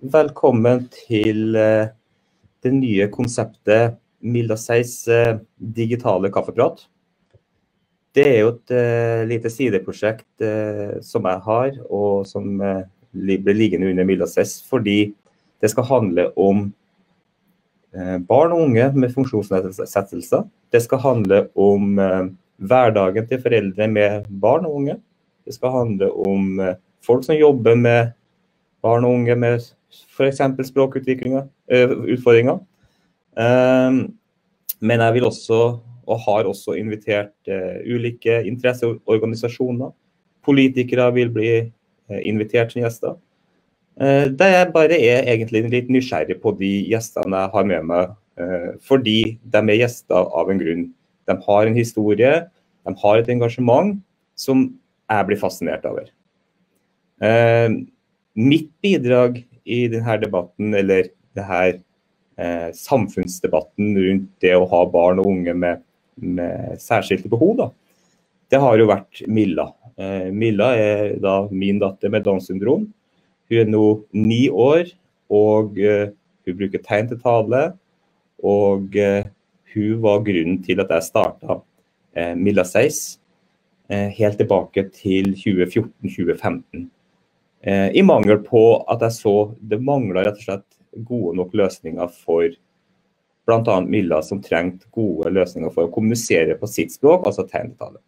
velkommen til eh, det nye konseptet Milda Seis eh, digitale kaffeprat. Det er jo et uh, lite sideprosjekt som jeg har, og som blir liggende under Milda Seis, fordi det skal handle om barn og unge med funksjonsnedsettelser. Det skal handle om hverdagen til foreldre med barn og unge. Det skal handle om folk som jobber med barn og unge med f.eks. språkutfordringer. Men jeg vil også og har også invitert uh, ulike interesseorganisasjoner. Politikere vil bli uh, invitert som gjester. Der jeg bare er egentlig litt nysgjerrig på de gjestene jeg har med meg, fordi de er gjester av en grunn. De har en historie, de har et engasjement som jeg blir fascinert over. mitt bidrag i denne debatten, eller denne eh, samfunnsdebatten rundt det å ha barn og unge med med særskilte behov, da, det har jo vært Milla. Eh, Milla er da min datter med Downs syndrom. Hun er nå ni år, og eh, hun bruker tegn til tale. Og eh, hun var grunnen til at jeg starta eh, Milla Seis eh, helt tilbake til 2014-2015. Eh, I mangel på at jeg så det mangla rett og slett gode nok løsninger for bl.a. Milla som trengte gode løsninger for å kommunisere på sitt språk, altså tegn til tale.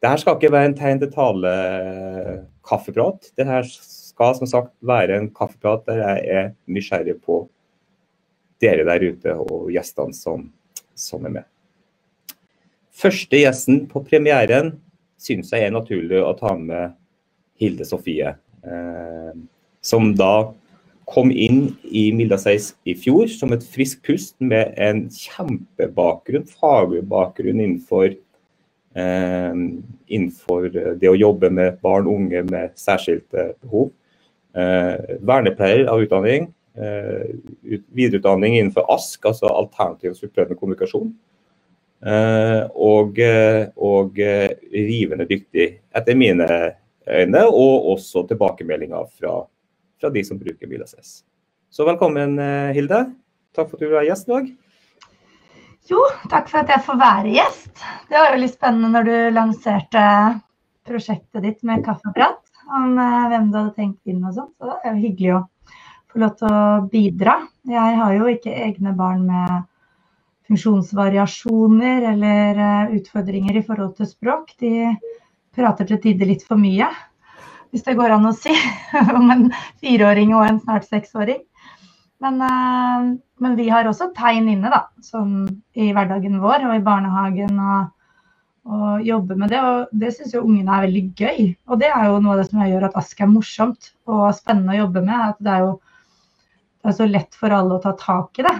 Dette skal ikke være en tegn til tale-kaffeprat. Dette skal som sagt være en kaffeprat der jeg er nysgjerrig på dere der ute og gjestene som, som er med. Første gjesten på premieren syns jeg er naturlig å ta med Hilde Sofie. Eh, som da kom inn i Mildaseis i fjor som et friskt pust med en kjempebakgrunn, faglig bakgrunn innenfor, eh, innenfor det å jobbe med barn og unge med særskilte behov. Eh, vernepleier av utdanning. Eh, videreutdanning innenfor ASK, altså alternativ supplerende kommunikasjon. Eh, og, og rivende dyktig, etter mine øyne, og også tilbakemeldinger fra fra de som bruker BilSS. Så velkommen, eh, Hilde. Takk for at du er gjest i dag. Jo, takk for at jeg får være gjest. Det var litt spennende når du lanserte prosjektet ditt med kaffeprat. Om eh, hvem du hadde tenkt inn og sånn. Så det er jo hyggelig å få lov til å bidra. Jeg har jo ikke egne barn med funksjonsvariasjoner eller eh, utfordringer i forhold til språk. De prater til tider litt for mye hvis det går an å si, om en fireåring og en snart seksåring. Men, uh, men, vi har også tegn inne, da, som i hverdagen vår og i barnehagen. og, og jobbe med det. Og det syns jo ungene er veldig gøy. Og det er jo noe av det som gjør at Ask er morsomt og spennende å jobbe med. at det er jo det er så lett for alle å ta tak i det.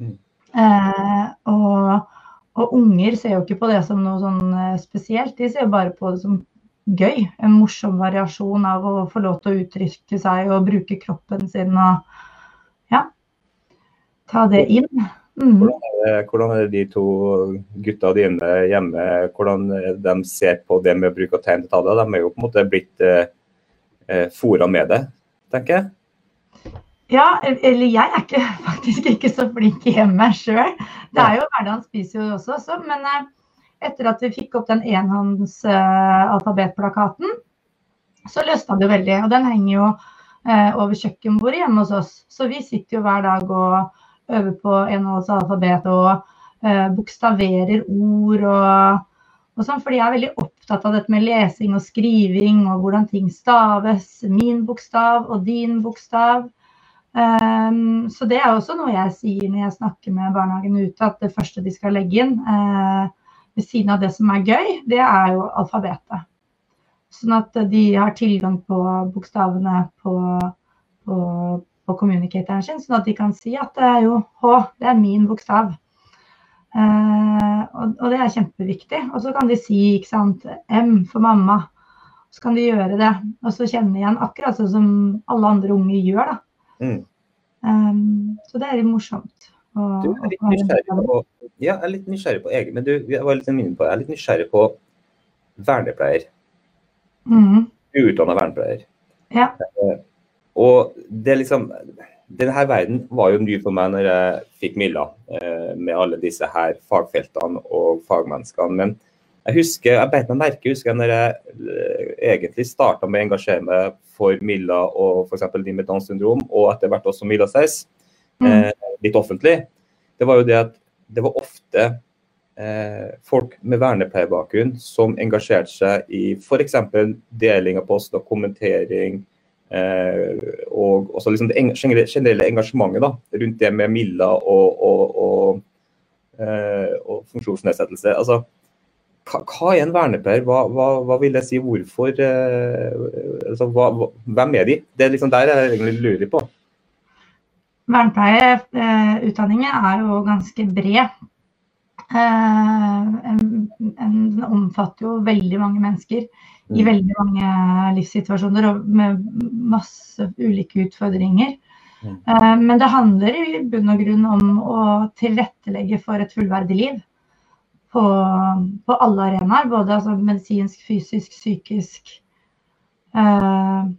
Mm. Eh, og, og, unger ser jo ikke på det som noe sånn eh, spesielt, de ser bare på det som gøy. En morsom variasjon av å få lov til å uttrykke seg og bruke kroppen sin og ja, ta det inn. Mm. Hvordan, er det, hvordan, er de to gutta dine hjemme hvordan de ser på det med bruk av tegn til tale? De er jo på en måte blitt eh, eh fora med det, tenker jeg? Ja, eller jeg er ikke, faktisk ikke så flink hjemme sjøl. Det er jo hverdagen spiser jo også, så, men eh, etter at vi fikk opp den enhåndsalfabetplakaten, uh, så løsna det veldig. Og den henger jo uh, over kjøkkenbordet hjemme hos oss. Så vi sitter jo hver dag og øver på enhåndsalfabet og uh, bokstaverer ord og, og sånn. Fordi jeg er veldig opptatt av dette med lesing og skriving og hvordan ting staves. Min bokstav og din bokstav. Um, så det er også noe jeg sier når jeg snakker med barnehagen ute, at det første de skal legge inn, uh, ved siden av det som er gøy, det er jo alfabetet. Sånn at de har tilgang på bokstavene på, på, på communicatoren sin, sånn at de kan si at det er jo H, det er min bokstav. Uh, og, og, det er kjempeviktig. Og så kan de si ikke sant, M for mamma. Så kan de gjøre det, og så kjenne igjen akkurat sånn som alle andre unge gjør. da. Mm. Um, så det er morsomt. Du er litt nysgjerrig på, ja, jeg er litt nysgjerrig på egen, men du, jeg var litt på, jeg er litt nysgjerrig på vernepleier. Mm. Uutdanna vernepleier. Ja. Eh, Og det liksom denne verden var jo ny for meg når jeg fikk Milla, eh, med alle disse her fagfeltene og fagmenneskene. Men jeg husker, jeg beit meg merke jeg husker når jeg eh, egentlig starta med å engasjere meg for Milla og f.eks. de med Downs syndrom, og etter hvert også Milla Seis, mm. eh, litt offentlig, det var jo det at det var ofte eh, folk med vernepleierbakgrunn som engasjerte seg i f.eks. deling av post og kommentering Eh, og også liksom det generelle engasjementet da, rundt det med Milla og, og, og, eh, og funksjonsnedsettelse. Altså, hva, hva, er en vernepleier? Hva, hva, hva, vil jeg si? Hvorfor? Eh, altså, hvem er de? Det er liksom der jeg egentlig lurer på. Vernepleierutdanningen er jo ganske bred. Den omfatter jo veldig mange mennesker i mm. veldig mange livssituasjoner og med masse ulike utfordringer. Mm. Eh, men det handler i bunn og grunn om å tilrettelegge for et fullverdig liv. På, på alle arenaer, både altså medisinsk, fysisk, psykisk. Uh,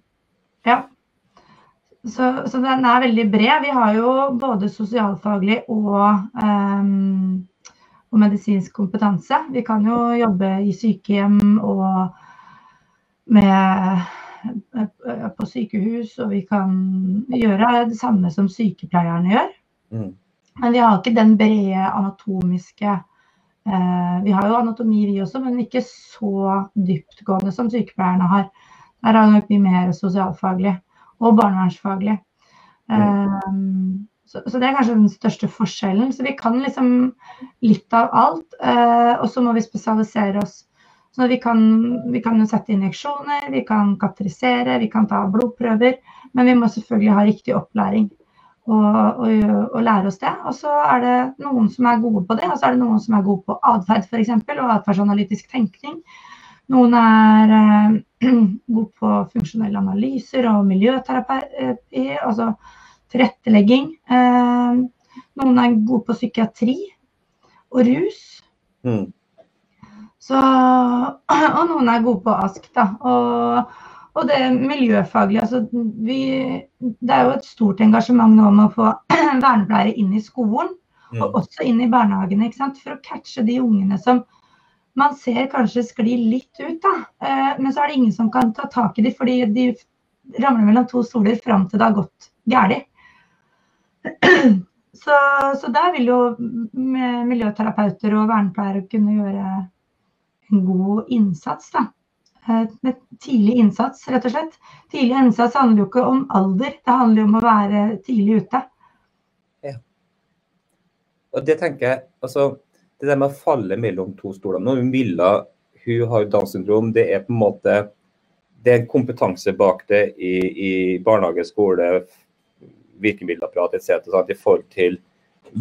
ja. Så, så, den er veldig bred. Vi har jo både sosialfaglig og, um, og medisinsk kompetanse. Vi kan jo jobbe i sykehjem og med, på sykehus, og vi kan gjøre det samme som sykepleierne gjør. Mm. Men vi har ikke den brede anatomiske Vi har jo anatomi, vi også, men ikke så dyptgående som sykepleierne har. Der har vi nok mye mer sosialfaglig og barnevernsfaglig. Mm. Så, så, det er kanskje den største forskjellen. Så vi kan liksom litt av alt. Uh, og så må vi spesialisere oss så vi kan, vi kan sette injeksjoner, vi kan katerisere, vi kan ta blodprøver. Men vi må selvfølgelig ha riktig opplæring og, og, og, lære oss det. Og så er det noen som er gode på det, og så er det noen som er gode på atferd f.eks. og atferdsanalytisk tenkning. Noen er eh, gode på funksjonelle analyser og miljøterapi, altså tilrettelegging. Eh, noen er gode på psykiatri og rus. Mm. Så, og noen er gode på ASK, da. Og, og det miljøfaglige. Altså, vi, det er jo et stort engasjement nå om å få vernepleiere inn i skolen. Mm. Og også inn i barnehagene, ikke sant? for å catche de ungene som man ser kanskje sklir litt ut. da. Eh, men så er det ingen som kan ta tak i dem, fordi de ramler mellom to stoler fram til det har gått galt. Så, så der vil jo miljøterapeuter og vernepleiere kunne gjøre en god innsats. da. Eh, med tidlig innsats, rett og slett. Tidlig innsats handler jo ikke om alder, det handler jo om å være tidlig ute. Ja. Og det tenker jeg, altså Det der med å falle mellom to stoler Nå ville, hun har Downs syndrom, det er på en måte det er en kompetanse bak det i, i barnehage, skole, virkemiddelapparat etc. i forhold til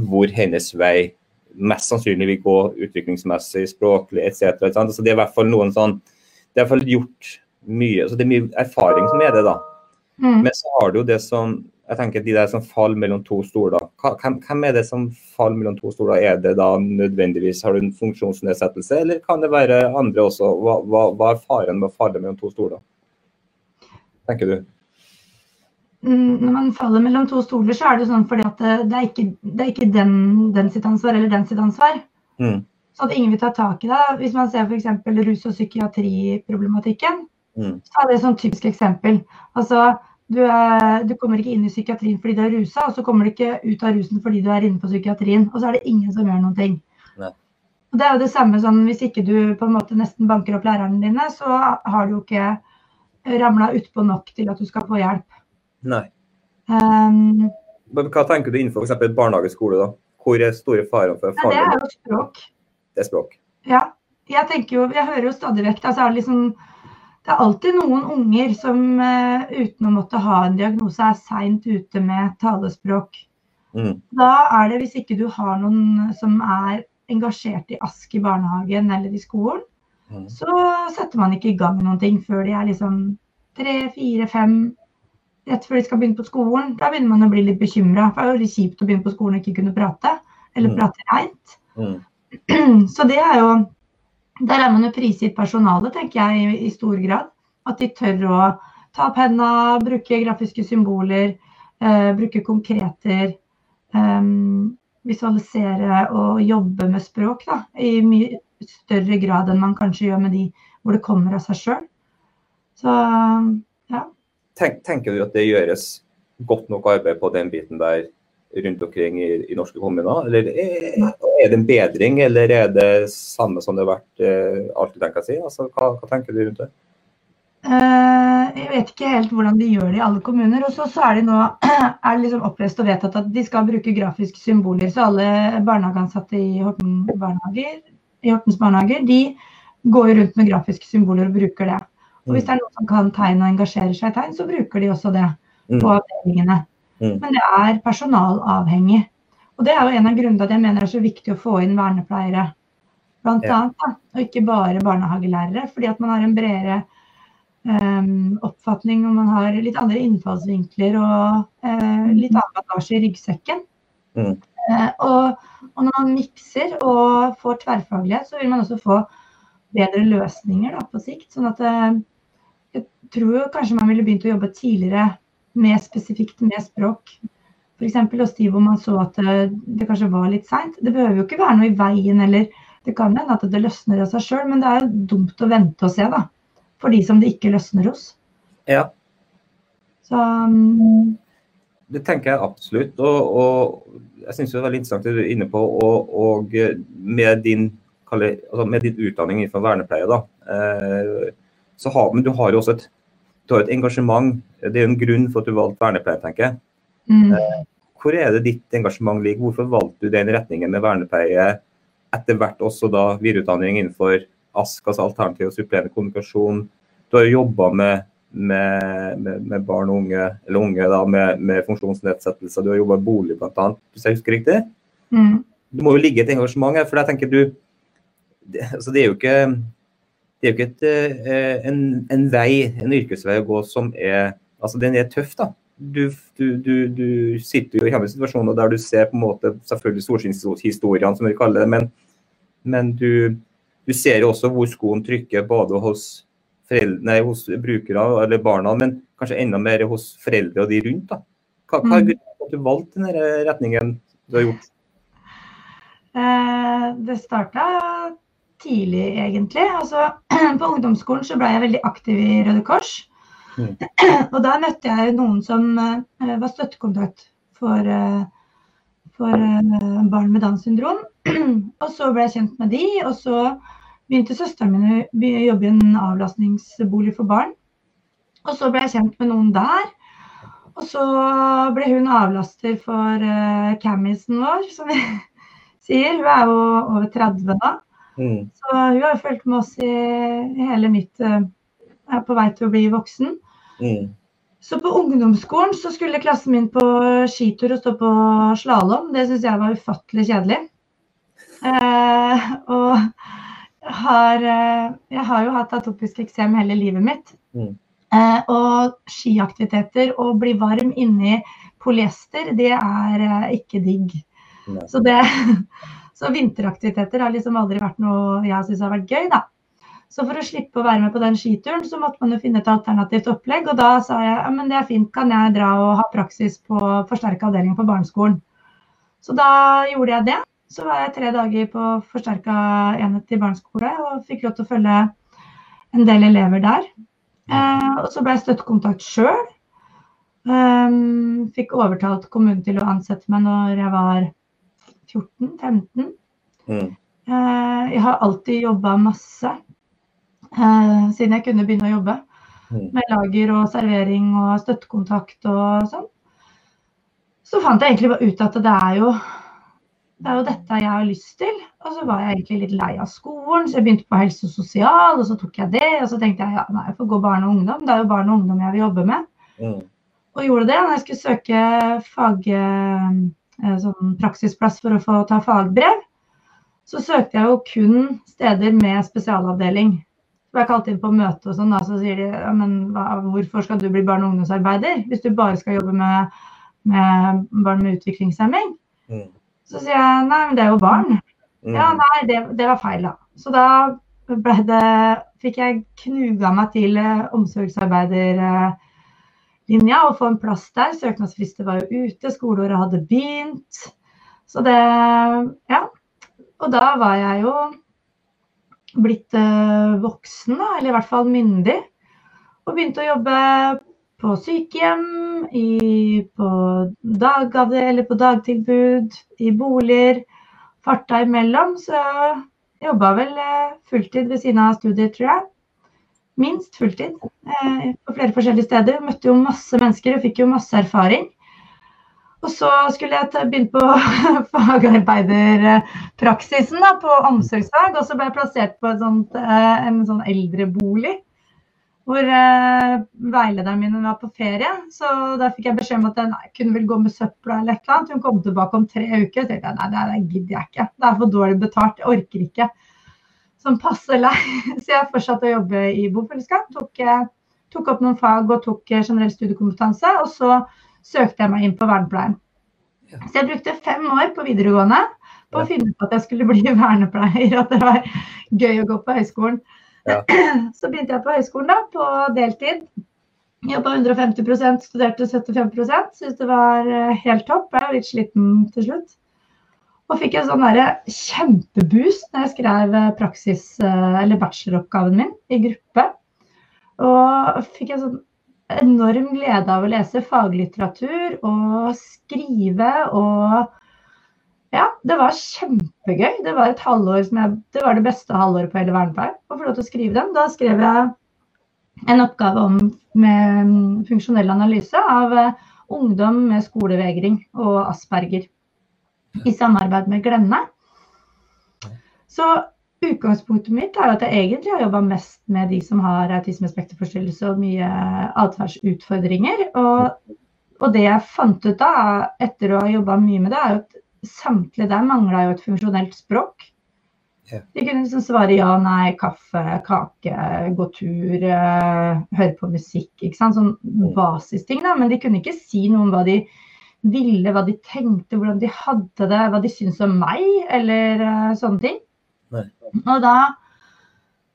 hvor hennes vei mest sannsynlig vil gå utviklingsmessig, språklig etc. Så det er i hvert fall noen sånn Det er i hvert fall gjort mye altså Det er mye erfaring som er det, da. Mm. Men så har du jo det som jeg tenker De der som faller mellom to stoler. Hvem, hvem er det som faller mellom to stoler? Er det da nødvendigvis Har du en funksjonsnedsettelse, eller kan det være andre også? Hva, hva, hva er faren med å falle mellom to stoler? Tenker du? Mm, når man faller mellom to stoler, så er det jo sånn fordi at det er ikke, det er ikke den, den, sitt ansvar eller den sitt ansvar. Mm. Så at ingen vil ta tak i det. Hvis man ser f.eks. rus- og psykiatriproblematikken, mm. så er det et sånn typisk eksempel. Altså, du, er, du, kommer ikke inn i psykiatrien fordi du er rusa, og så kommer du ikke ut av rusen fordi du er inne på psykiatrien. Og så er det ingen som gjør noen ting. Og det er jo det samme sånn hvis ikke du på en måte nesten banker opp lærerne dine, så har du jo ikke ramla utpå nok til at du skal få hjelp. Nei. Um, hva tenker du innenfor f.eks. barnehageskole? da? Hvor er store farer for faren? Ja, det er jo språk. Det språk. Ja. Jeg tenker jo, jeg hører jo stadig vekk altså, liksom, det er alltid noen unger som uh, uten å måtte ha en diagnose, er seint ute med talespråk. Mm. Da er det, hvis ikke du har noen som er engasjert i ASK i barnehagen eller i skolen, mm. så setter man ikke i gang noen ting før de er liksom tre, fire, fem rett før de skal begynne på skolen, da begynner man å bli litt bekymra. Det er jo kjipt å begynne på skolen og ikke kunne prate, eller mm. prate reint. Mm. Så det er jo Der er man jo prisgitt personalet, tenker jeg, i, i, stor grad. At de tør å ta penna, bruke grafiske symboler, eh, bruke konkreter. Eh, visualisere og jobbe med språk da, i mye større grad enn man kanskje gjør med de hvor det kommer av seg sjøl. Så ja. Tenk, tenker du at det gjøres godt nok arbeid på den biten der rundt omkring i, i norske kommuner? Eller er, er, det en bedring, eller er det samme som det har vært eh, alltid, tenker jeg si? Altså, hva, hva tenker du rundt det? Uh, jeg vet ikke helt hvordan de gjør det i alle kommuner. Og så, så er det nå er det liksom opplest og vedtatt at de skal bruke grafiske symboler. Så alle barnehageansatte i, Horten barnehager, i Hortens barnehager de går rundt med grafiske symboler og bruker det. Og hvis det er noen som kan tegne og engasjerer seg i tegn, så bruker de også det mm. på avdelingene. Mm. Men det er personalavhengig. Og det er jo en av grunnene til at jeg mener det er så viktig å få inn vernepleiere. Blant annet, og ikke bare barnehagelærere. Fordi at man har en bredere um, oppfatning og man har litt andre innfallsvinkler og uh, litt annen bagasje i ryggsekken. Mm. Uh, og, og, når man mikser og får tverrfaglighet, så vil man også få bedre løsninger da, på sikt. Sånn at uh, jeg tror kanskje man ville begynt å jobbe tidligere med spesifikt med språk. F.eks. hos de hvor man så at det, det kanskje var litt seint. Det behøver jo ikke være noe i veien eller det kan hende at det løsner av seg sjøl, men det er dumt å vente og se, da for de som det ikke løsner hos. Ja. Så um... Det tenker jeg absolutt. Og, og jeg syns det er veldig interessant det du er inne på. Og, og med, din, altså med, din, utdanning innenfor vernepleie, da, eh, så har, men du har jo også et, du har et engasjement. Det er en grunn for at du valgte vernepleie, tenker jeg. Mm. Eh, hvor er det ditt engasjement ligger? Hvorfor valgte du den retningen med vernepleie? Etter hvert også da videreutdanning innenfor ASK, altså alternativ og supplerende kommunikasjon. Du har jobba med, med, med, med, barn og unge, eller unge da, med, med funksjonsnedsettelser. Du har jobba i bolig bl.a., hvis jeg husker riktig. Mm. Det må jo ligge et engasjement her, for jeg tenker du det, altså det er jo ikke det er jo ikke et, eh, en, en, vei, en yrkesvei å gå som er altså Den er tøff, da. Du, du, du, du sitter jo i situasjoner der du ser på en måte selvfølgelig solskinnshistoriene, som vi kaller det, men, men du, du ser jo også hvor skoen trykker både hos, nei, hos brukere eller barna, men kanskje enda mer hos foreldre og de rundt. da. Hva, hva mm. at du valgte denne retningen du har gjort? Eh, det starta tidlig, egentlig. Altså, på ungdomsskolen så ble jeg veldig aktiv i Røde Kors. Mm. Og da møtte jeg noen som uh, var støttekontakt for, uh, for uh, barn med Downs syndrom. Og så ble jeg kjent med de, og så begynte søsteren min å jobbe i en avlastningsbolig for barn. Og så ble jeg kjent med noen der. Og så ble hun avlaster for uh, cammisen vår, som vi sier. Hun er jo over 30 da. Mm. Så hun har fulgt med oss i, hele mitt uh, Er på vei til å bli voksen. Mm. Så på ungdomsskolen så skulle klassen min på skitur og stå på slalåm. Det syns jeg var ufattelig kjedelig. Eh, og har, eh, jeg har jo hatt atopisk eksem hele livet mitt. Mm. Eh, og skiaktiviteter og bli varm inni polyester, det er eh, ikke digg. Så, det, så vinteraktiviteter har liksom aldri vært noe jeg syns har vært gøy, da. Så for å slippe å være med på den skituren, så måtte man jo finne et alternativt opplegg. Og da sa jeg ja, men det er fint, kan jeg dra og ha praksis på forsterka avdeling på barneskolen. Så da gjorde jeg det. Så var jeg tre dager på forsterka enhet i barneskole og fikk lov til å følge en del elever der. Eh, og så ble jeg støttekontakt sjøl. Ehm, fikk overtalt kommunen til å ansette meg når jeg var 14-15. Mm. Uh, jeg har alltid jobba masse eh, siden jeg kunne begynne å jobbe. Mm. Med lager og servering og støttekontakt og sånn. Så fant jeg egentlig ut at det er jo det er jo dette jeg har lyst til. Og så var jeg egentlig litt lei av skolen, så jeg begynte på helse og sosial, og så tok jeg det. Og så tenkte jeg ja, nei, jeg får gå barn og ungdom. Det er jo barn og ungdom jeg vil jobbe med. Mm. Og gjorde det når jeg skulle søke fag, eh, sånn praksisplass for å få ta fagbrev. Så søkte jeg jo kun steder med spesialavdeling ble kalt inn på møte og sånn, da, så sier de ja, men hva, hvorfor skal du bli barne- og ungdomsarbeider hvis du bare skal jobbe med, med barn med utviklingshemming? Mm. Så sier jeg nei, men det er jo barn. Mm. Ja, nei, det, det, var feil, da. Så da det, fikk jeg knuga meg til eh, omsorgsarbeiderlinja og få en plass der. Søknadsfrister var jo ute, skoleåret hadde begynt. Så det Ja. Og da var jeg jo blitt uh, voksen, da, eller i hvert fall myndig. Og begynte å jobbe på sykehjem, i, på, på dagtilbud, i boliger. Farta imellom. Så jobba vel uh, fulltid ved siden av studier, tror jeg. Minst fulltid. Uh, på flere forskjellige steder. Møtte jo masse mennesker og fikk jo masse erfaring. Og så skulle jeg begynne på fagarbeiderpraksisen da, på omsorgsfag. Og så ble jeg plassert på sånt, eh, en sånn eldrebolig. Hvor eh, veilederen min var på ferie. Så da fikk jeg beskjed om at jeg nei, kunne vel gå med søpla eller et eller annet. Hun kom tilbake om tre uker. Så jeg nei, det gidder jeg ikke. Det er for dårlig betalt. Jeg orker ikke. Sånn passe lei. Så jeg fortsatte å jobbe i bofellesskap. Tok, eh, tok opp noen fag og tok generell studiekompetanse. Og så søkte jeg meg inn på vernepleien. Så jeg brukte fem år på videregående på å finne ut at jeg skulle bli vernepleier, at det var gøy å gå på høyskolen. Ja. Så begynte jeg på høyskolen da, på deltid. Jobba 150% studerte 75% Syntes det var eh, helt topp. Jeg var litt sliten til slutt. Og fikk en sånn kjempeboost når jeg skrev eh, praksis, eh, eller bacheloroppgaven min i gruppe. Og fikk en sånn enorm glede av å lese faglitteratur og skrive og Ja, det var kjempegøy. Det var et halvår som jeg, det var det beste halvåret på hele vernepleien å få lov til å skrive den. Da skrev jeg en oppgave om med funksjonell analyse av eh, ungdom med skolevegring og asperger i samarbeid med Glenne. Så Utgangspunktet mitt er at jeg egentlig har jobba mest med de som har autismespekterforstyrrelse og mye atferdsutfordringer. Og, og, det jeg fant ut da, etter å ha jobba mye med det, er at samtlige der mangla jo et funksjonelt språk. De kunne liksom svare ja, nei, kaffe, kake, gå tur, uh, høre på musikk. ikke sant? Sånn basisting, da. Men de kunne ikke si noe om hva de ville, hva de tenkte, hvordan de hadde det, hva de syntes om meg, eller uh, sånne ting. Nei. Og da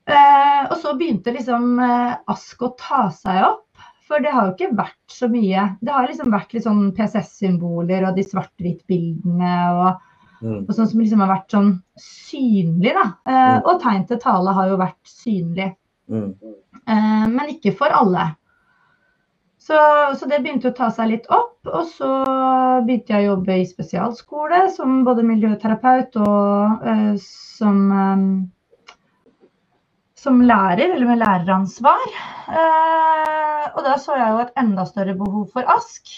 eh, Og så begynte liksom eh, Ask å ta seg opp. For det har jo ikke vært så mye. Det har liksom vært litt sånn PCS-symboler og de svart-hvitt-bildene og, mm. og, sånn som liksom har vært sånn synlig, da. Eh, mm. Og tegn til tale har jo vært synlig. Mm. Eh, men ikke for alle. Så, så, det begynte å ta seg litt opp. Og så begynte jeg å jobbe i spesialskole som både miljøterapeut og uh, som, um, som lærer, eller med læreransvar. Uh, og da så jeg jo et enda større behov for ASK.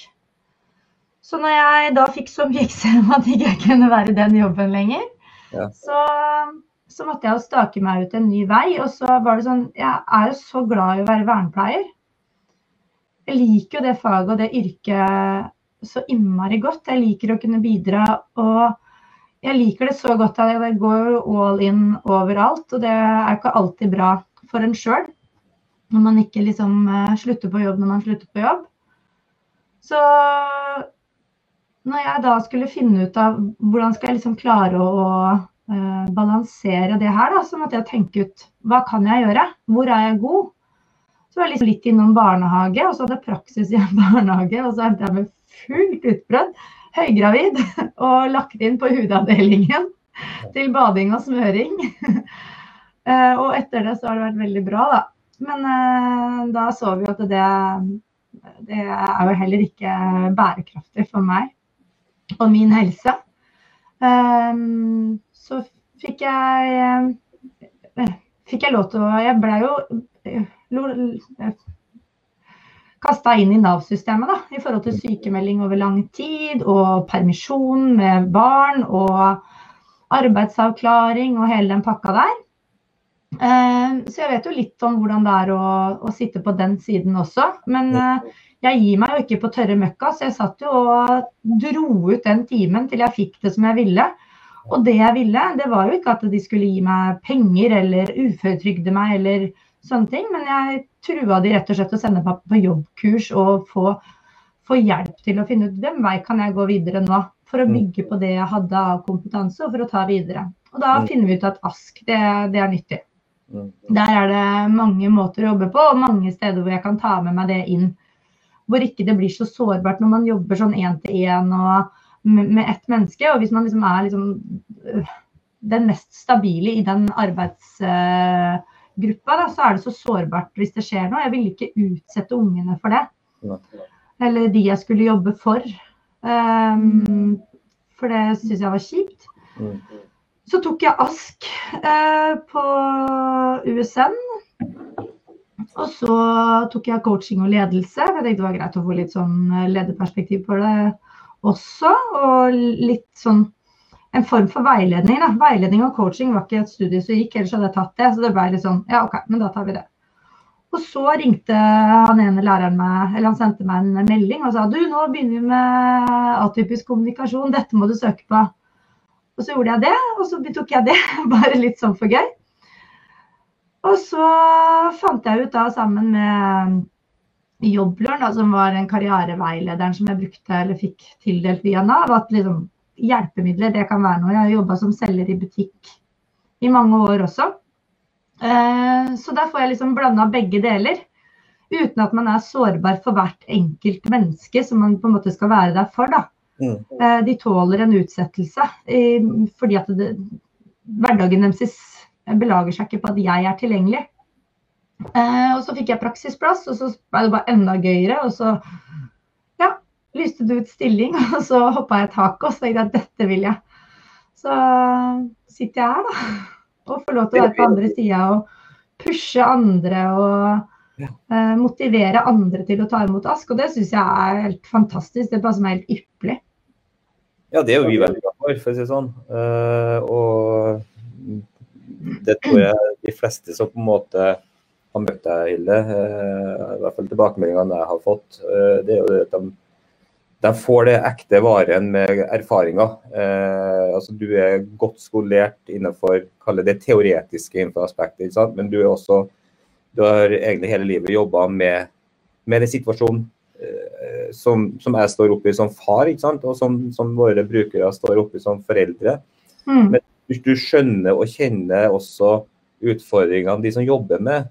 Så når jeg da fikk så mye eksem at jeg ikke kunne være i den jobben lenger, ja. så, så, måtte jeg jo stake meg ut en ny vei. Og så var det sånn Jeg er jo så glad i å være vernepleier. Jeg liker jo det faget og det yrket så innmari godt. Jeg liker å kunne bidra og jeg liker det så godt at jeg går all in overalt. Og det er ikke alltid bra for en sjøl. Når man ikke liksom uh, slutter på jobb når man slutter på jobb. Så når jeg da skulle finne ut av hvordan skal jeg liksom klare å uh, balansere det her, da, så måtte jeg tenke ut hva kan jeg gjøre? Hvor er jeg god? Så var jeg liksom litt innom barnehage, og så hadde jeg praksis i en barnehage. Og så endte jeg med fullt utbrudd høygravid og lagt inn på hudavdelingen til bading og smøring. Eh, og etter det så har det vært veldig bra, da. Men eh, da så vi at det, det er jo heller ikke bærekraftig for meg og min helse. Eh, så fikk jeg fikk jeg lov til å Jeg blei jo kasta inn i Nav-systemet i forhold til sykemelding over lang tid og permisjon med barn og arbeidsavklaring og hele den pakka der. Eh, så jeg vet jo litt om hvordan det er å, å sitte på den siden også. Men eh, jeg gir meg jo ikke på tørre møkka, så jeg satt jo og dro ut den timen til jeg fikk det som jeg ville. Og det jeg ville, det var jo ikke at de skulle gi meg penger eller uføretrygde meg eller sånne ting. Men jeg trua de rett og slett å sende meg på jobbkurs og få, få, hjelp til å finne ut hvem vei kan jeg gå videre nå. For å mm. bygge på det jeg hadde av kompetanse, og for å ta videre. Og da mm. finner vi ut at ASK, det, det er nyttig. Mm. Der er det mange måter å jobbe på, og mange steder hvor jeg kan ta med meg det inn. Hvor ikke det blir så sårbart når man jobber sånn én til én og med ett menneske. Og hvis man liksom er liksom øh, den mest stabile i den arbeidsgruppa, da, så er det så sårbart hvis det skjer noe. Jeg ville ikke utsette ungene for det. Eller de jeg skulle jobbe for. Um, for det syns jeg var kjipt. Mm. Så tok jeg ASK eh, på USN. Og så tok jeg coaching og ledelse. Jeg tenkte det var greit å få litt sånn eh, lederperspektiv på det også. Og litt sånn en form for veiledning. Da. Veiledning og coaching var ikke et studie som gikk, ellers hadde jeg tatt det. Så det ble litt sånn ja OK, men da tar vi det. Og så ringte han ene læreren meg, eller han sendte meg en melding og sa du, nå begynner vi med atypisk kommunikasjon, dette må du søke på. Og så gjorde jeg det, og så tok jeg det, bare litt sånn for gøy. Og så fant jeg ut da sammen med Jobbløren, da, som var den karriereveilederen som jeg brukte eller fikk tildelt via Nav, at liksom, hjelpemidler det kan være noe. Jeg har jobba som selger i butikk i mange år også. Eh, så der får jeg liksom blanda begge deler. Uten at man er sårbar for hvert enkelt menneske som man på en måte skal være der for. da. Mm. Eh, De tåler en utsettelse fordi at det, hverdagen deres belager seg ikke på at jeg er tilgjengelig. Eh, og så fikk jeg praksisplass, og så ble det bare enda gøyere. Og så lyste det ut stilling, og så hoppa jeg taket og så tenkte jeg at dette vil jeg. Så sitter jeg her, da. Og får lov til å være på andre sida og pushe andre og eh, motivere andre til å ta imot ask. Og det syns jeg er helt fantastisk. Det passer meg helt ypperlig. Ja, det er jo vi veldig glad for, for å si det sånn. Uh, og det tror jeg de fleste som på en måte har møtt deg, Hilde, uh, i hvert fall tilbakemeldingene jeg har fått, uh, det er jo det at de, de får det ekte varen med erfaringer. Eh, altså Du er godt skolert innenfor det det teoretiske aspektet, men du også du har egentlig hele livet jobba med, med den situasjonen eh, som, som jeg står oppe i som far, ikke sant? og som, som våre brukere står oppe i som foreldre. Mm. Men hvis du skjønner og kjenner også utfordringene de som jobber med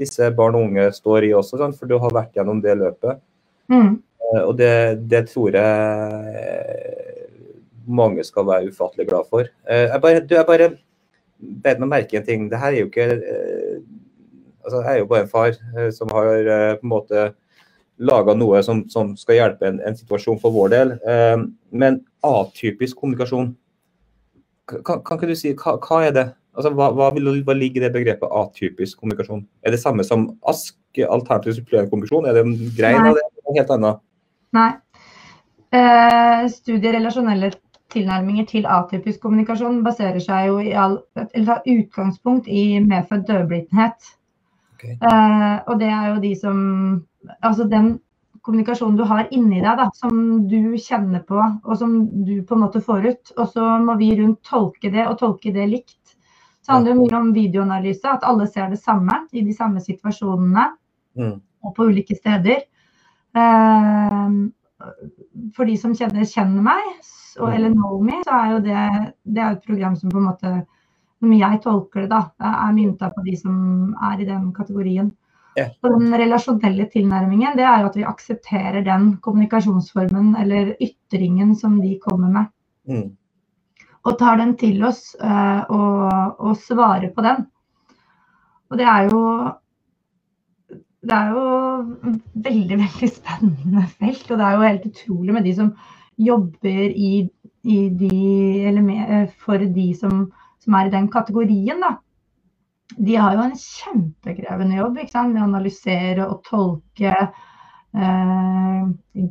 disse barn og unge står i også, sant? for du har vært gjennom det løpet. Mm. Eh, Og det, det tror jeg mange skal være ufattelig glad for. Eh, Jeg bare, du, jeg bare bet meg merke i en ting. Det her er jo ikke eh, altså Jeg er jo bare en far som har på en måte laga noe som, som skal hjelpe en, en situasjon for vår del. Men atypisk kommunikasjon, kan, kan ikke du si hva, hva er det? Altså, hva, hva, vil, hva ligger i det begrepet atypisk kommunikasjon? Er det samme som ASK, alternativ supplerende kommunikasjon? Er det en grein av det? Helt annet? Nei. Eh, studier relasjonelle tilnærminger til atypisk kommunikasjon baserer seg jo i all, eller tar utgangspunkt i medfødt døvblitenhet. Okay. Eh, og det er jo de som Altså den kommunikasjonen du har inni deg, da, som du kjenner på, og som du på en måte får ut. Og så må vi rundt tolke det, og tolke det likt. Så det handler jo mye om videoanalyse, at alle ser det samme i de samme situasjonene Mm. og på ulike steder. Eh, for de som kjenner, kjenner meg, eller know me, så er jo det, det er et program som på en måte Som jeg tolker det, da, er mynta på de som er i den kategorien. Yeah. Og den relasjonelle tilnærmingen, det er jo at vi aksepterer den kommunikasjonsformen eller ytringen som de kommer med Mm. og tar den til oss eh, og, og svarer på den. Og det er jo det er jo veldig veldig spennende felt. Og det er jo helt utrolig med de som jobber i, i de, eller med, eh, for de som, som er i den kategorien. da. De har jo en kjempekrevende jobb ikke sant? med å analysere og tolke eh,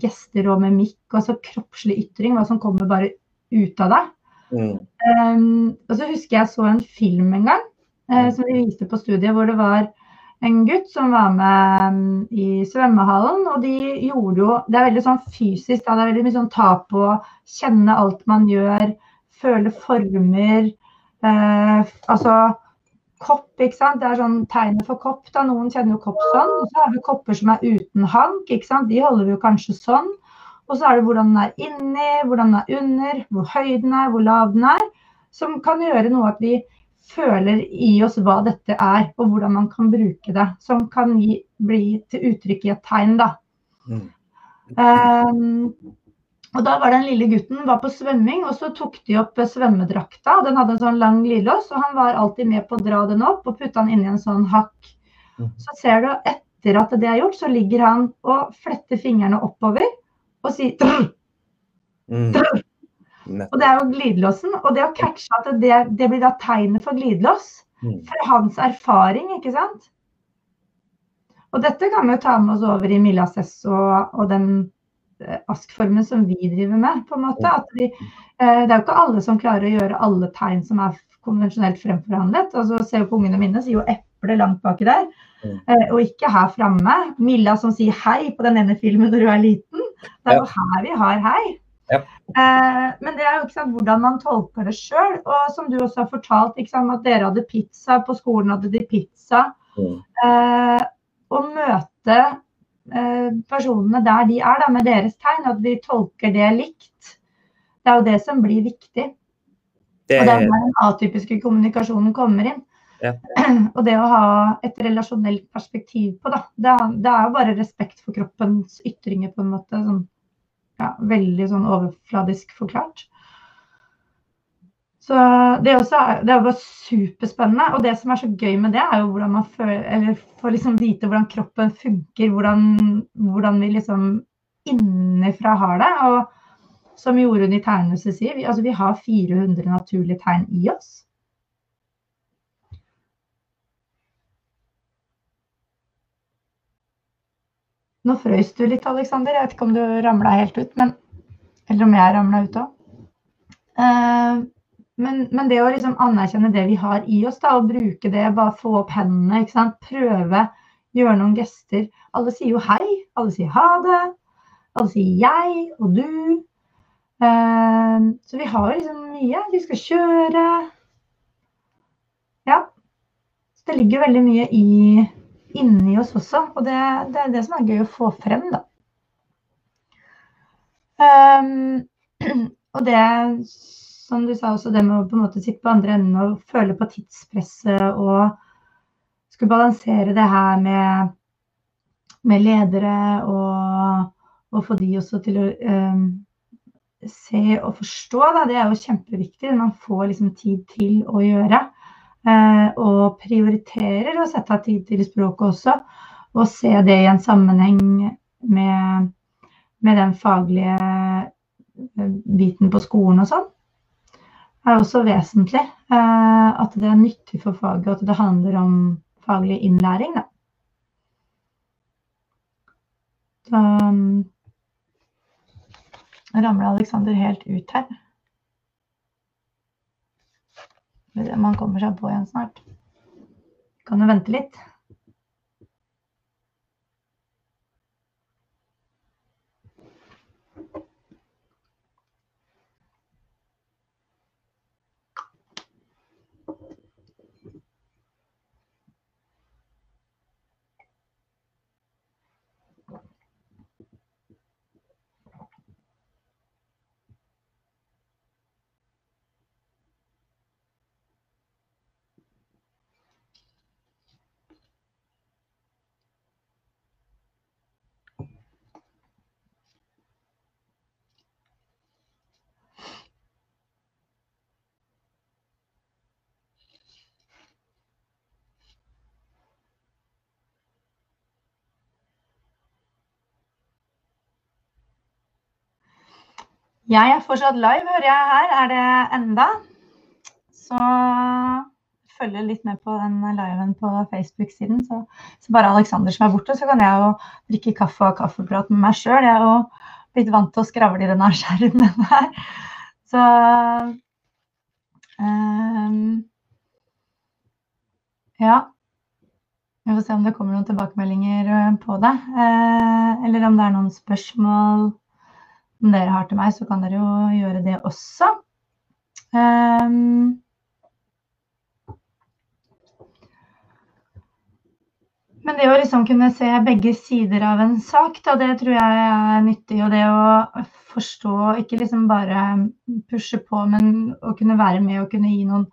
gester og mimikk, altså kroppslig ytring, hva som kommer bare ut av deg. Mm. Um, og så husker jeg så en film en gang eh, som de viste på studiet, hvor det var en gutt som var med um, i svømmehallen. Og de gjorde jo Det er veldig sånn fysisk, da, det er veldig mye sånn ta på, kjenne alt man gjør, føle former. Eh, altså kopp, ikke sant. Det er sånn tegnet for kopp, da. Noen kjenner jo kopp sånn. Og så har vi kopper som er uten hank, ikke sant. De holder vi jo kanskje sånn. Og så er det hvordan den er inni, hvordan den er under, hvor høy den er, hvor lav den er. Som kan gjøre noe at vi føler i oss hva dette er, og hvordan man kan bruke det. Som kan gi, bli til uttrykk i et tegn, da. Mm. Um, og da var den lille gutten var på svømming, og så tok de opp svømmedrakta. Den hadde en sånn lang glidelås, og han var alltid med på å dra den opp og putte den inn i en sånn hakk. Mm. Så ser du etter at det er gjort, så ligger han og fletter fingrene oppover og sier drr, drr. Mm. Og det er jo glidelåsen. Og det å catche at det, det blir da tegnet for glidelås. Mm. Fra hans erfaring, ikke sant. Og dette kan vi jo ta med oss over i Milasess og, og den eh, askformen som vi driver med. på en måte. Vi, eh, det er jo ikke alle som klarer å gjøre alle tegn som er konvensjonelt fremforhandlet. Altså, jo på ungene mine, sier jo eple langt baki der. Mm. Eh, og ikke her framme. Milla som sier hei på den ene filmen når du er liten. Det er jo her vi har hei. Ja. Eh, men det er jo ikke sant, hvordan man tolker det sjøl. Og som du også har fortalt, sant, at dere hadde pizza, på skolen hadde de pizza. Mm. Eh, møte eh, personene der de er, da, med deres tegn, at vi tolker det likt. Det er jo det som blir viktig. Det... Og det er der den atypiske kommunikasjonen kommer inn. Ja. Og det å ha et relasjonelt perspektiv på da. det er, det er jo bare respekt for kroppens ytringer, på en måte. Sånn, ja, veldig sånn overfladisk forklart. Så det, også er, det er bare superspennende. Og det som er så gøy med det, er jo hvordan man føler, får liksom vite hvordan kroppen funker. Hvordan, hvordan vi liksom innenfra har det. Og som Jorunn i Tegnhuset sier, vi, altså vi har 400 naturlige tegn i oss. Nå frøys du litt, Aleksander. Jeg vet ikke om du ramla helt ut, men, eller om jeg ramla ut òg. Uh, men, men, det å liksom anerkjenne det vi har i oss, da, og bruke det, bare få opp hendene, ikke sant? prøve, gjøre noen gester. Alle sier jo hei, alle sier ha det. Alle sier jeg og du. Uh, så vi har liksom mye. Vi skal kjøre. Ja. Så det ligger veldig mye i inni oss også. Og det, det, er det som er gøy å få frem, da. Um, og det, som du sa også, det med å på en måte sitte på andre enden og føle på tidspresset og skulle balansere det her med, med ledere og, og, få de også til å um, se og forstå, da, det er jo kjempeviktig. Man får liksom tid til å gjøre. Eh, og prioriterer å sette av tid til språket også. Og se det i en sammenheng med, med den faglige eh, biten på skolen og sånn. Det er også vesentlig eh, at det er nyttig for faget, og at det handler om faglig innlæring. Da. Så um, ramler Aleksander helt ut her. Man kommer seg på igjen snart. Kan du vente litt? Jeg er fortsatt live, hører jeg her. Er det enda? Så følger litt med på den liven på Facebook-siden. Så, så, bare Aleksander som er borte, så kan jeg jo drikke kaffe og kaffeprat med meg sjøl. Jeg er jo blitt vant til å skravle i denne skjermen her. Så um, Ja. Vi får se om det kommer noen tilbakemeldinger eh, på det. Eh, eller om det er noen spørsmål om dere har til meg, så kan dere jo gjøre det også. Um, men det å liksom kunne se begge sider av en sak, da, det tror jeg er nyttig. Og det å forstå, ikke liksom bare pushe på, men å kunne være med og kunne gi noen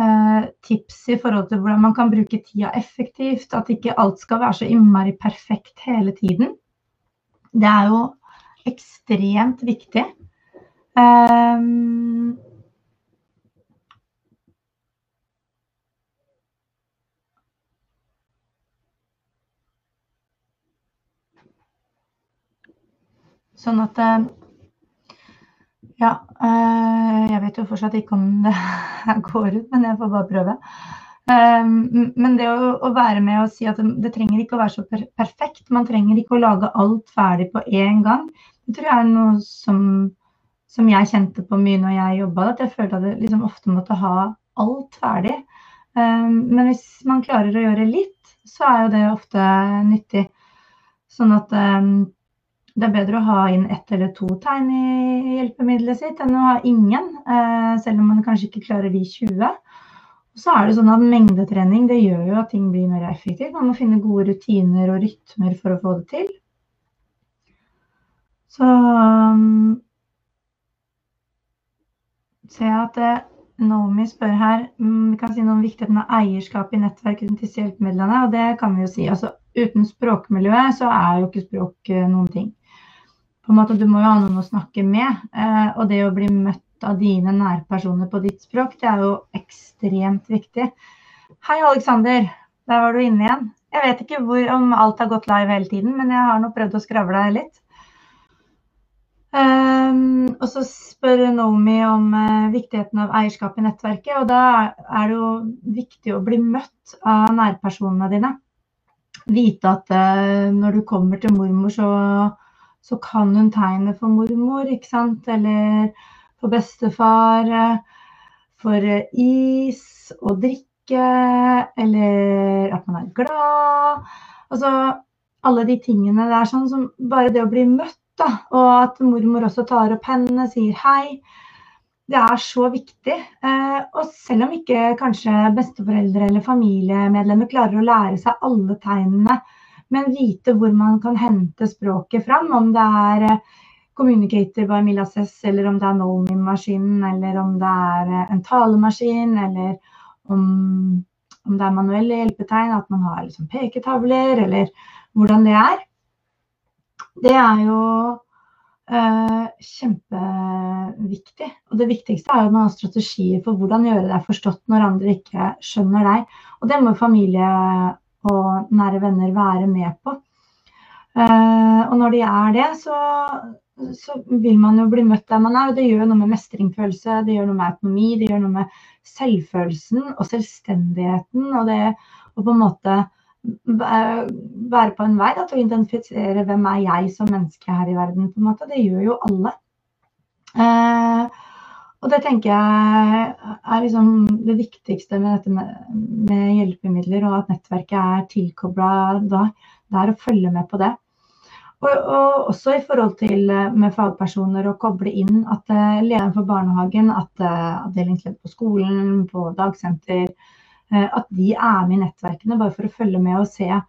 eh, tips i forhold til hvordan man kan bruke tida effektivt. At ikke alt skal være så innmari perfekt hele tiden. Det er jo ekstremt viktig. Um, sånn at eh, ja, eh, jeg vet jo fortsatt ikke om det går ut, men jeg får bare prøve. Eh, men det å, være med og si at det, trenger ikke å være så perfekt. Man trenger ikke å lage alt ferdig på én gang. Det tror jeg er noe som, som jeg kjente på mye når jeg jobba. At jeg følte at jeg liksom ofte måtte ha alt ferdig. Eh, men hvis man klarer å gjøre litt, så er jo det ofte nyttig. Sånn at det er bedre å ha inn ett eller to tegn i hjelpemiddelet sitt enn å ha ingen, eh, selv om man kanskje ikke klarer de 20. Så er det sånn at Mengdetrening det gjør jo at ting blir mer effektivt. Man må finne gode rutiner og rytmer for å få det til. Så um, ser jeg at det, Naomi spør her um, vi kan si noe om viktigheten av eierskap i nettverket rundt disse hjelpemidlene. og Det kan vi jo si. Altså, uten språkmiljøet så er jo ikke språk uh, noen ting på en måte, Du må jo ha noen å snakke med. Eh, og det å bli møtt av dine nærpersoner på ditt språk, det er jo ekstremt viktig. Hei, Aleksander. Der var du inne igjen. Jeg vet ikke hvor, om alt har gått live hele tiden, men jeg har nå prøvd å skravle litt. Um, og så spør Nomi om uh, viktigheten av eierskap i nettverket. Og da er det jo viktig å bli møtt av nærpersonene dine. Vite at uh, når du kommer til mormor, så så kan hun tegnet for mormor, ikke sant? Eller for bestefar, for is og drikke, eller at man er glad. Altså alle de tingene der sånn som bare det å bli møtt, da, og at mormor også tar opp hendene, sier hei. Det er så viktig. Eh, og selv om ikke kanskje besteforeldre eller familiemedlemmer klarer å lære seg alle tegnene men vite hvor man kan hente språket fram. Om det er Communicator by Milases, eller om det er Nolmin-maskinen, eller om det er eh, en talemaskin, eller om, om det er manuelle hjelpetegn, at man har liksom peketavler, eller hvordan det er. Det er jo eh, kjempeviktig. Og det viktigste er jo man har strategier for hvordan gjøre deg forstått når andre ikke skjønner deg. Og det må familie og nære venner være med på. Uh, og når de er det, så, så, vil man jo bli møtt der man er. og Det gjør noe med mestringsfølelse, det gjør noe med autonomi, det gjør noe med selvfølelsen og selvstendigheten. Og det å på en måte være på en vei da, til å identifisere hvem er jeg som menneske her i verden. på en måte, Det gjør jo alle. Eh, og det tenker jeg er liksom det viktigste med dette med, med, hjelpemidler, og at nettverket er tilkobla der Det er å følge med på det. Og, og, også i forhold til med fagpersoner å koble inn at uh, lederen for barnehagen, at uh, avdelingsleder på skolen, på dagsenter, uh, at de er med i nettverkene bare for å følge med og se uh,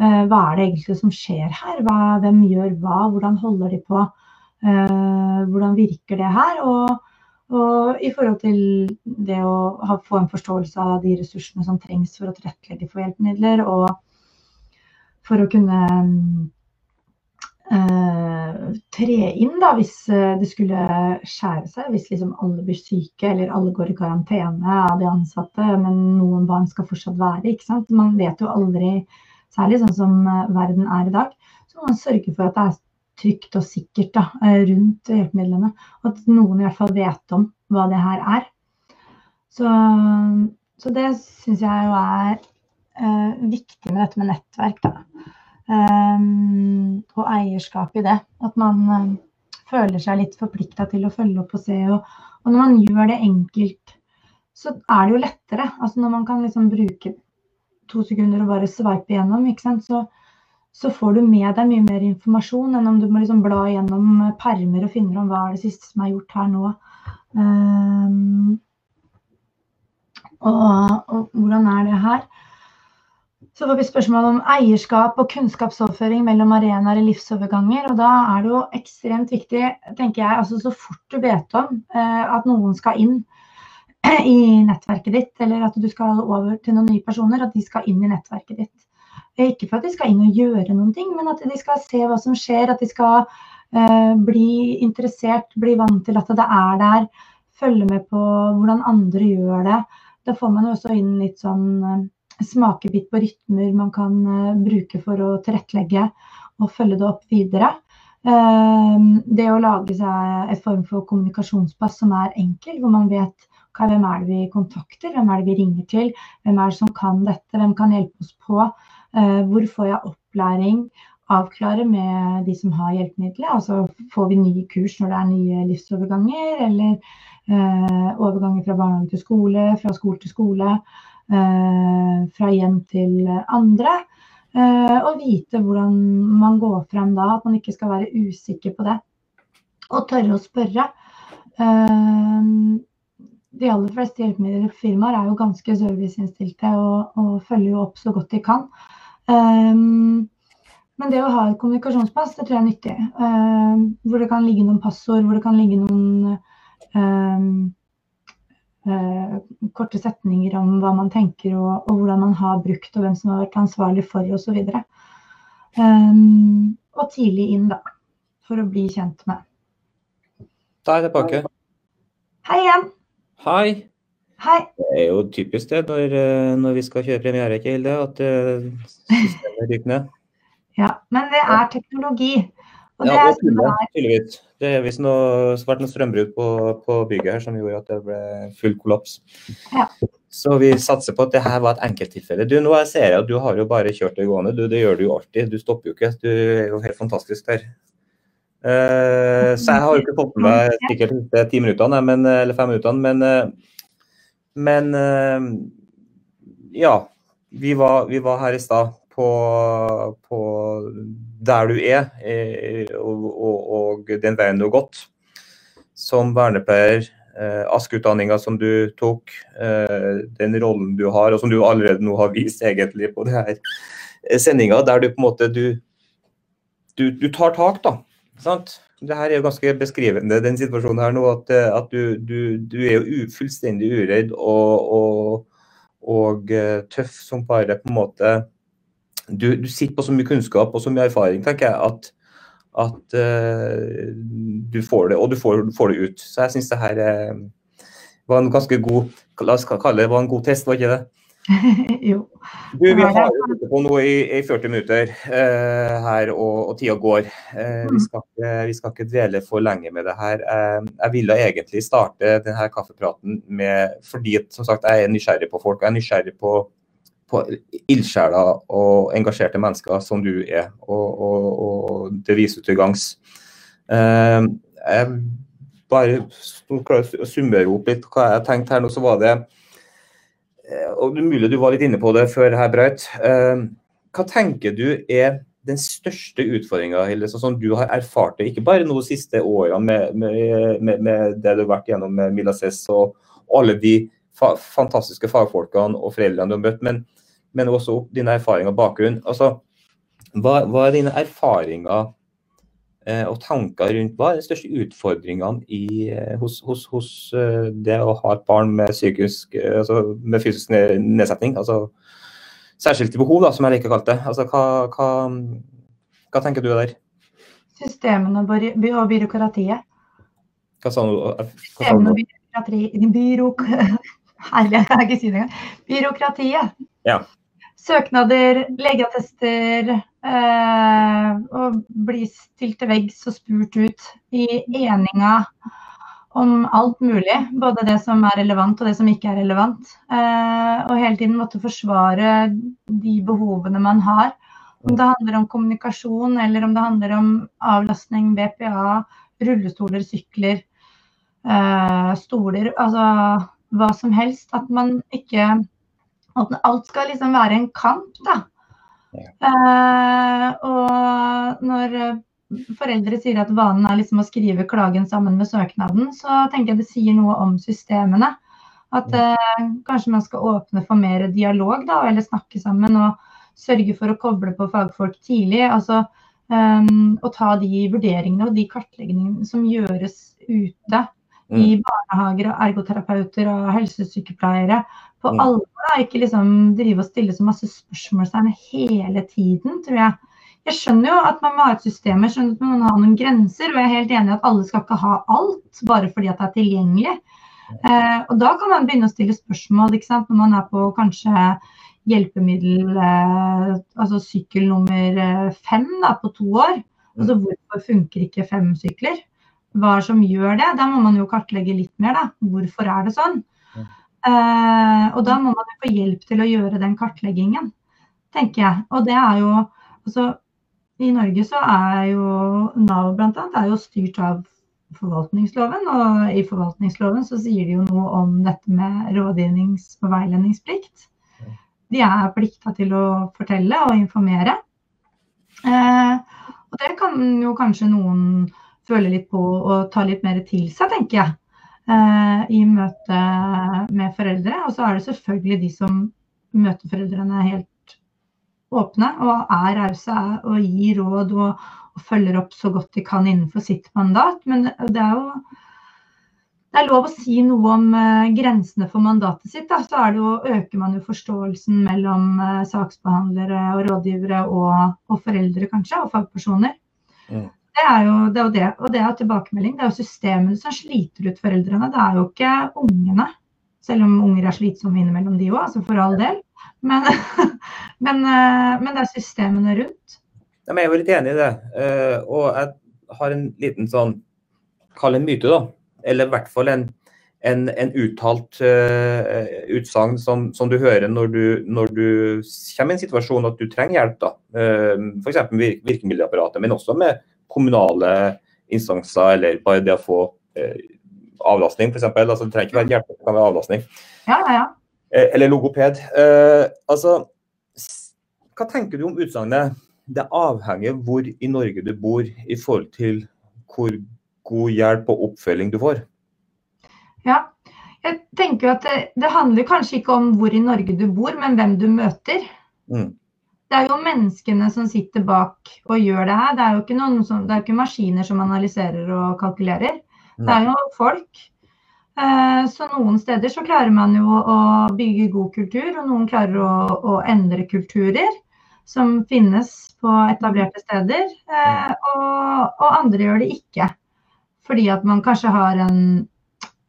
hva er det egentlig som skjer her. Hva, hvem gjør hva, hvordan holder de på, hvordan virker det her. og og i forhold til det å ha, få en forståelse av de ressursene som trengs for å tilrettelegge for hjelpemidler, og for å kunne uh, tre inn da, hvis eh, det skulle skjære seg. Hvis liksom alle blir syke eller alle går i karantene av de ansatte, men noen barn skal fortsatt være. ikke sant? Man vet jo aldri, særlig sånn som eh, verden er i dag, så må man sørge for at det er trygt og sikkert da, eh, rundt hjelpemidlene. Og at noen i hvert fall vet om hva det her er. Så, så det syns jeg jo er eh, viktig med dette med nettverk. Da. Um, og eierskap i det. At man uh, føler seg litt forplikta til å følge opp og se. Og, og, når man gjør det enkelt, så er det jo lettere. Altså når man kan liksom bruke to sekunder og bare sveipe sant? så så får du med deg mye mer informasjon enn om du må liksom bla gjennom permer og finne om hva er det siste som er gjort her nå. Um, og, og, hvordan er det her? Så får vi spørsmål om eierskap og kunnskapsoverføring mellom arenaer i livsoverganger. Og da er det jo ekstremt viktig, tenker jeg, altså så fort du vet om eh, at noen skal inn i nettverket ditt, eller at du skal over til noen nye personer, at de skal inn i nettverket ditt. Ikke for at de skal inn og gjøre noen ting, men at de skal se hva som skjer. At de skal eh, bli interessert, bli vant til at det er der. Følge med på hvordan andre gjør det. Da får man jo også inn litt sånn smakebit på rytmer man kan eh, bruke for å tilrettelegge og følge det opp videre. Eh, det å lage seg et form for kommunikasjonspass som er enkel, hvor man vet okay, hvem er det vi kontakter, hvem er det vi ringer til, hvem er det som kan dette, hvem kan hjelpe oss på. Eh, hvor får jeg opplæring? Avklare med de som har hjelpemiddelet. Altså får vi nye kurs når det er nye livsoverganger, eller eh, overganger fra barnehage til skole, fra skole til skole, fra hjem til andre. Eh, og vite hvordan man går frem da, at man ikke skal være usikker på det. Og tørre å spørre. Eh, de aller fleste hjelpemiddelfirmaer er jo ganske serviceinnstilte og, og følger jo opp så godt de kan. Men det å ha et kommunikasjonspass, det tror jeg er nyttig. Hvor det kan ligge noen passord, hvor det kan ligge noen uh, korte setninger om hva man tenker og, og, hvordan man har brukt, og hvem som har vært ansvarlig for osv. Um, og tidlig inn, da. For å bli kjent med. Da er jeg tilbake. Hei igjen. Hei. Hei. Det er jo typisk det når, eh, når vi skal kjøre premiere, Hilde, at systemet ryker ned. Ja, men det er teknologi. Ja, det er sånn det tydeligvis. Det har visst vært noe strømbrudd på, på, bygget her som gjorde at det ble full kollaps. Ja. Så vi satser på at det her var et enkelttilfelle. Du, nå ser jeg at du har jo bare kjørt det gående. Du, det gjør du jo alltid. Du stopper jo ikke. Du er jo helt fantastisk der. Uh, så jeg har jo ikke fått med meg sikkert de ti minuttene, men, eller fem minuttene, men uh, men uh, ja, vi var, vi var her i stad på, på, der du er, eh, og, og, og, den veien du har gått. Som vernepleier, eh, ASK-utdanninga som du tok, den rollen du har, og som du allerede nå har vist egentlig på det her sendinga, der du på en måte du, du, du tar tak, da. Sant? det her er jo ganske beskrivende, den situasjonen her nå. At, eh, at du, du, du, er jo fullstendig uredd og, og, og, eh, tøff som bare på en måte du, du, sitter på så mye kunnskap og så mye erfaring, tenker jeg, at, at uh, du får det, og du får, får det ut. Så jeg syns det her uh, var en ganske god La oss kalle det var en god test, var ikke det? jo. Du, vi har jo sittet på nå i, i 40 minutter uh, her, og, og tida går. Uh, vi, mm. skal ikke, vi, skal ikke, dvele for lenge med det her. Uh, jeg ville egentlig starte denne kaffepraten med fordi som sagt, jeg er nysgjerrig på folk. og Jeg er nysgjerrig på, på ildsjeler og engasjerte mennesker som du er, og, og, og det viser til gangs. jeg bare klarer å summere opp litt hva jeg tenkte her nå, så var det Eh, og det er mulig du var litt inne på det før her, Braut. Eh, hva tenker du er den største utfordringa sånn som du har erfart det, ikke bare nå de siste årene med, med, med, med, det du har vært gjennom med Mila Cess og alle de fa fantastiske fagfolkene og foreldrene du har møtt, men, men også dine erfaringer og bakgrunn. Altså, hva, hva er dine erfaringer Eh, og tanker rundt hva er de største utfordringene i, eh, hos, hos, hos, eh, det å ha et barn med, psykisk, altså med fysisk nedsetning? altså Særskilte behov, da, som jeg liker å kalle det. Altså, hva, hva, hva, tenker du der? Systemene og byråkratiet. Hva sa du? Systemene og byråkratiet. Byråk... Herlig, jeg kan ikke si det engang. Byråkratiet. Ja søknader, legeattester eh, og bli stilt til veggs og spurt ut i eninga om alt mulig. Både det som er relevant og det som ikke er relevant. Eh, og hele tiden måtte forsvare de behovene man har. Om det handler om kommunikasjon eller om det handler om avlastning, BPA, rullestoler, sykler, eh, stoler. Altså hva som helst. At man ikke at alt skal liksom være en kamp, da. Ja. Uh, og når eh, foreldre sier at vanen er liksom å skrive klagen sammen med søknaden, så tenker jeg det sier noe om systemene. At uh, kanskje man skal åpne for mer dialog, da, eller snakke sammen. Og sørge for å koble på fagfolk tidlig. altså um, Å ta de vurderingene og de kartleggingene som gjøres ute i barnehager og ergoterapeuter og helsesykepleiere. På Mm. alvor, da. Ikke liksom drive og stille så masse spørsmålstegn hele tiden, tror jeg. Jeg skjønner jo at man må ha et system, jeg skjønner at man må ha noen grenser. Og jeg er helt enig i at alle skal ikke ha alt bare fordi at det er tilgjengelig. Eh, og da kan man begynne å stille spørsmål ikke sant? når man er på kanskje hjelpemiddel, eh, altså sykkel nummer eh, fem da, på to år. Altså hvorfor funker ikke fem sykler? Hva som gjør det? Da må man jo kartlegge litt mer, da. Hvorfor er det sånn? Ja. Eh, og da må man jo få hjelp til å gjøre den kartleggingen, tenker jeg. Og det er jo altså i Norge så er jo Nav bl.a. er jo styrt av forvaltningsloven, og i forvaltningsloven så sier de jo noe om dette med rådgivnings- og veiledningsplikt. De er plikta til å fortelle og informere. Eh, og det kan jo kanskje noen føle litt på og ta litt mer til seg, tenker jeg. Eh, I møte med foreldre. Og så er det selvfølgelig de som møter foreldrene helt åpne og er rause og gir råd og, og følger opp så godt de kan innenfor sitt mandat. Men det er jo det er lov å si noe om eh, grensene for mandatet sitt. Da. Så jo, øker man jo forståelsen mellom eh, saksbehandlere og rådgivere og, og foreldre, kanskje, og fagpersoner. Mm. Det er jo det, er det. Og det er tilbakemelding. Det er jo systemet som sliter ut foreldrene. Det er jo ikke ungene. Selv om unger er slitsomme innimellom de òg, altså for all del. Men, men, eh, men det er systemene rundt. Ja, jeg er litt enig i det. Eh, og jeg har en liten sånn Kall en myte, da. Eller i hvert fall en, en, en uttalt uh, utsagn som, som, du hører når du, når du kommer i en situasjon at du trenger hjelp. da. Uh, F.eks. Virk, virkemiddelapparatet, men også med kommunale instanser, eller bare det å få eh, avlastning, f.eks. Altså, det trenger ikke være hjelp, det kan være avlastning. Ja, ja, ja. Eh, eller logoped. Eh, altså, hva tenker du om utsagnet? Det avhenger hvor i Norge du bor i forhold til hvor god hjelp og oppfølging du får. Ja, jeg tenker at det, det, handler kanskje ikke om hvor i Norge du bor, men hvem du møter. Mm. Det er jo menneskene som sitter bak og gjør det her. Det er jo ikke, som, det er ikke maskiner som analyserer og kalkulerer. Det er jo folk. Eh, så noen steder så klarer man jo å bygge god kultur, og noen klarer å, å endre kulturer som finnes på etablerte steder. Eh, og, og andre gjør det ikke. Fordi at man kanskje har en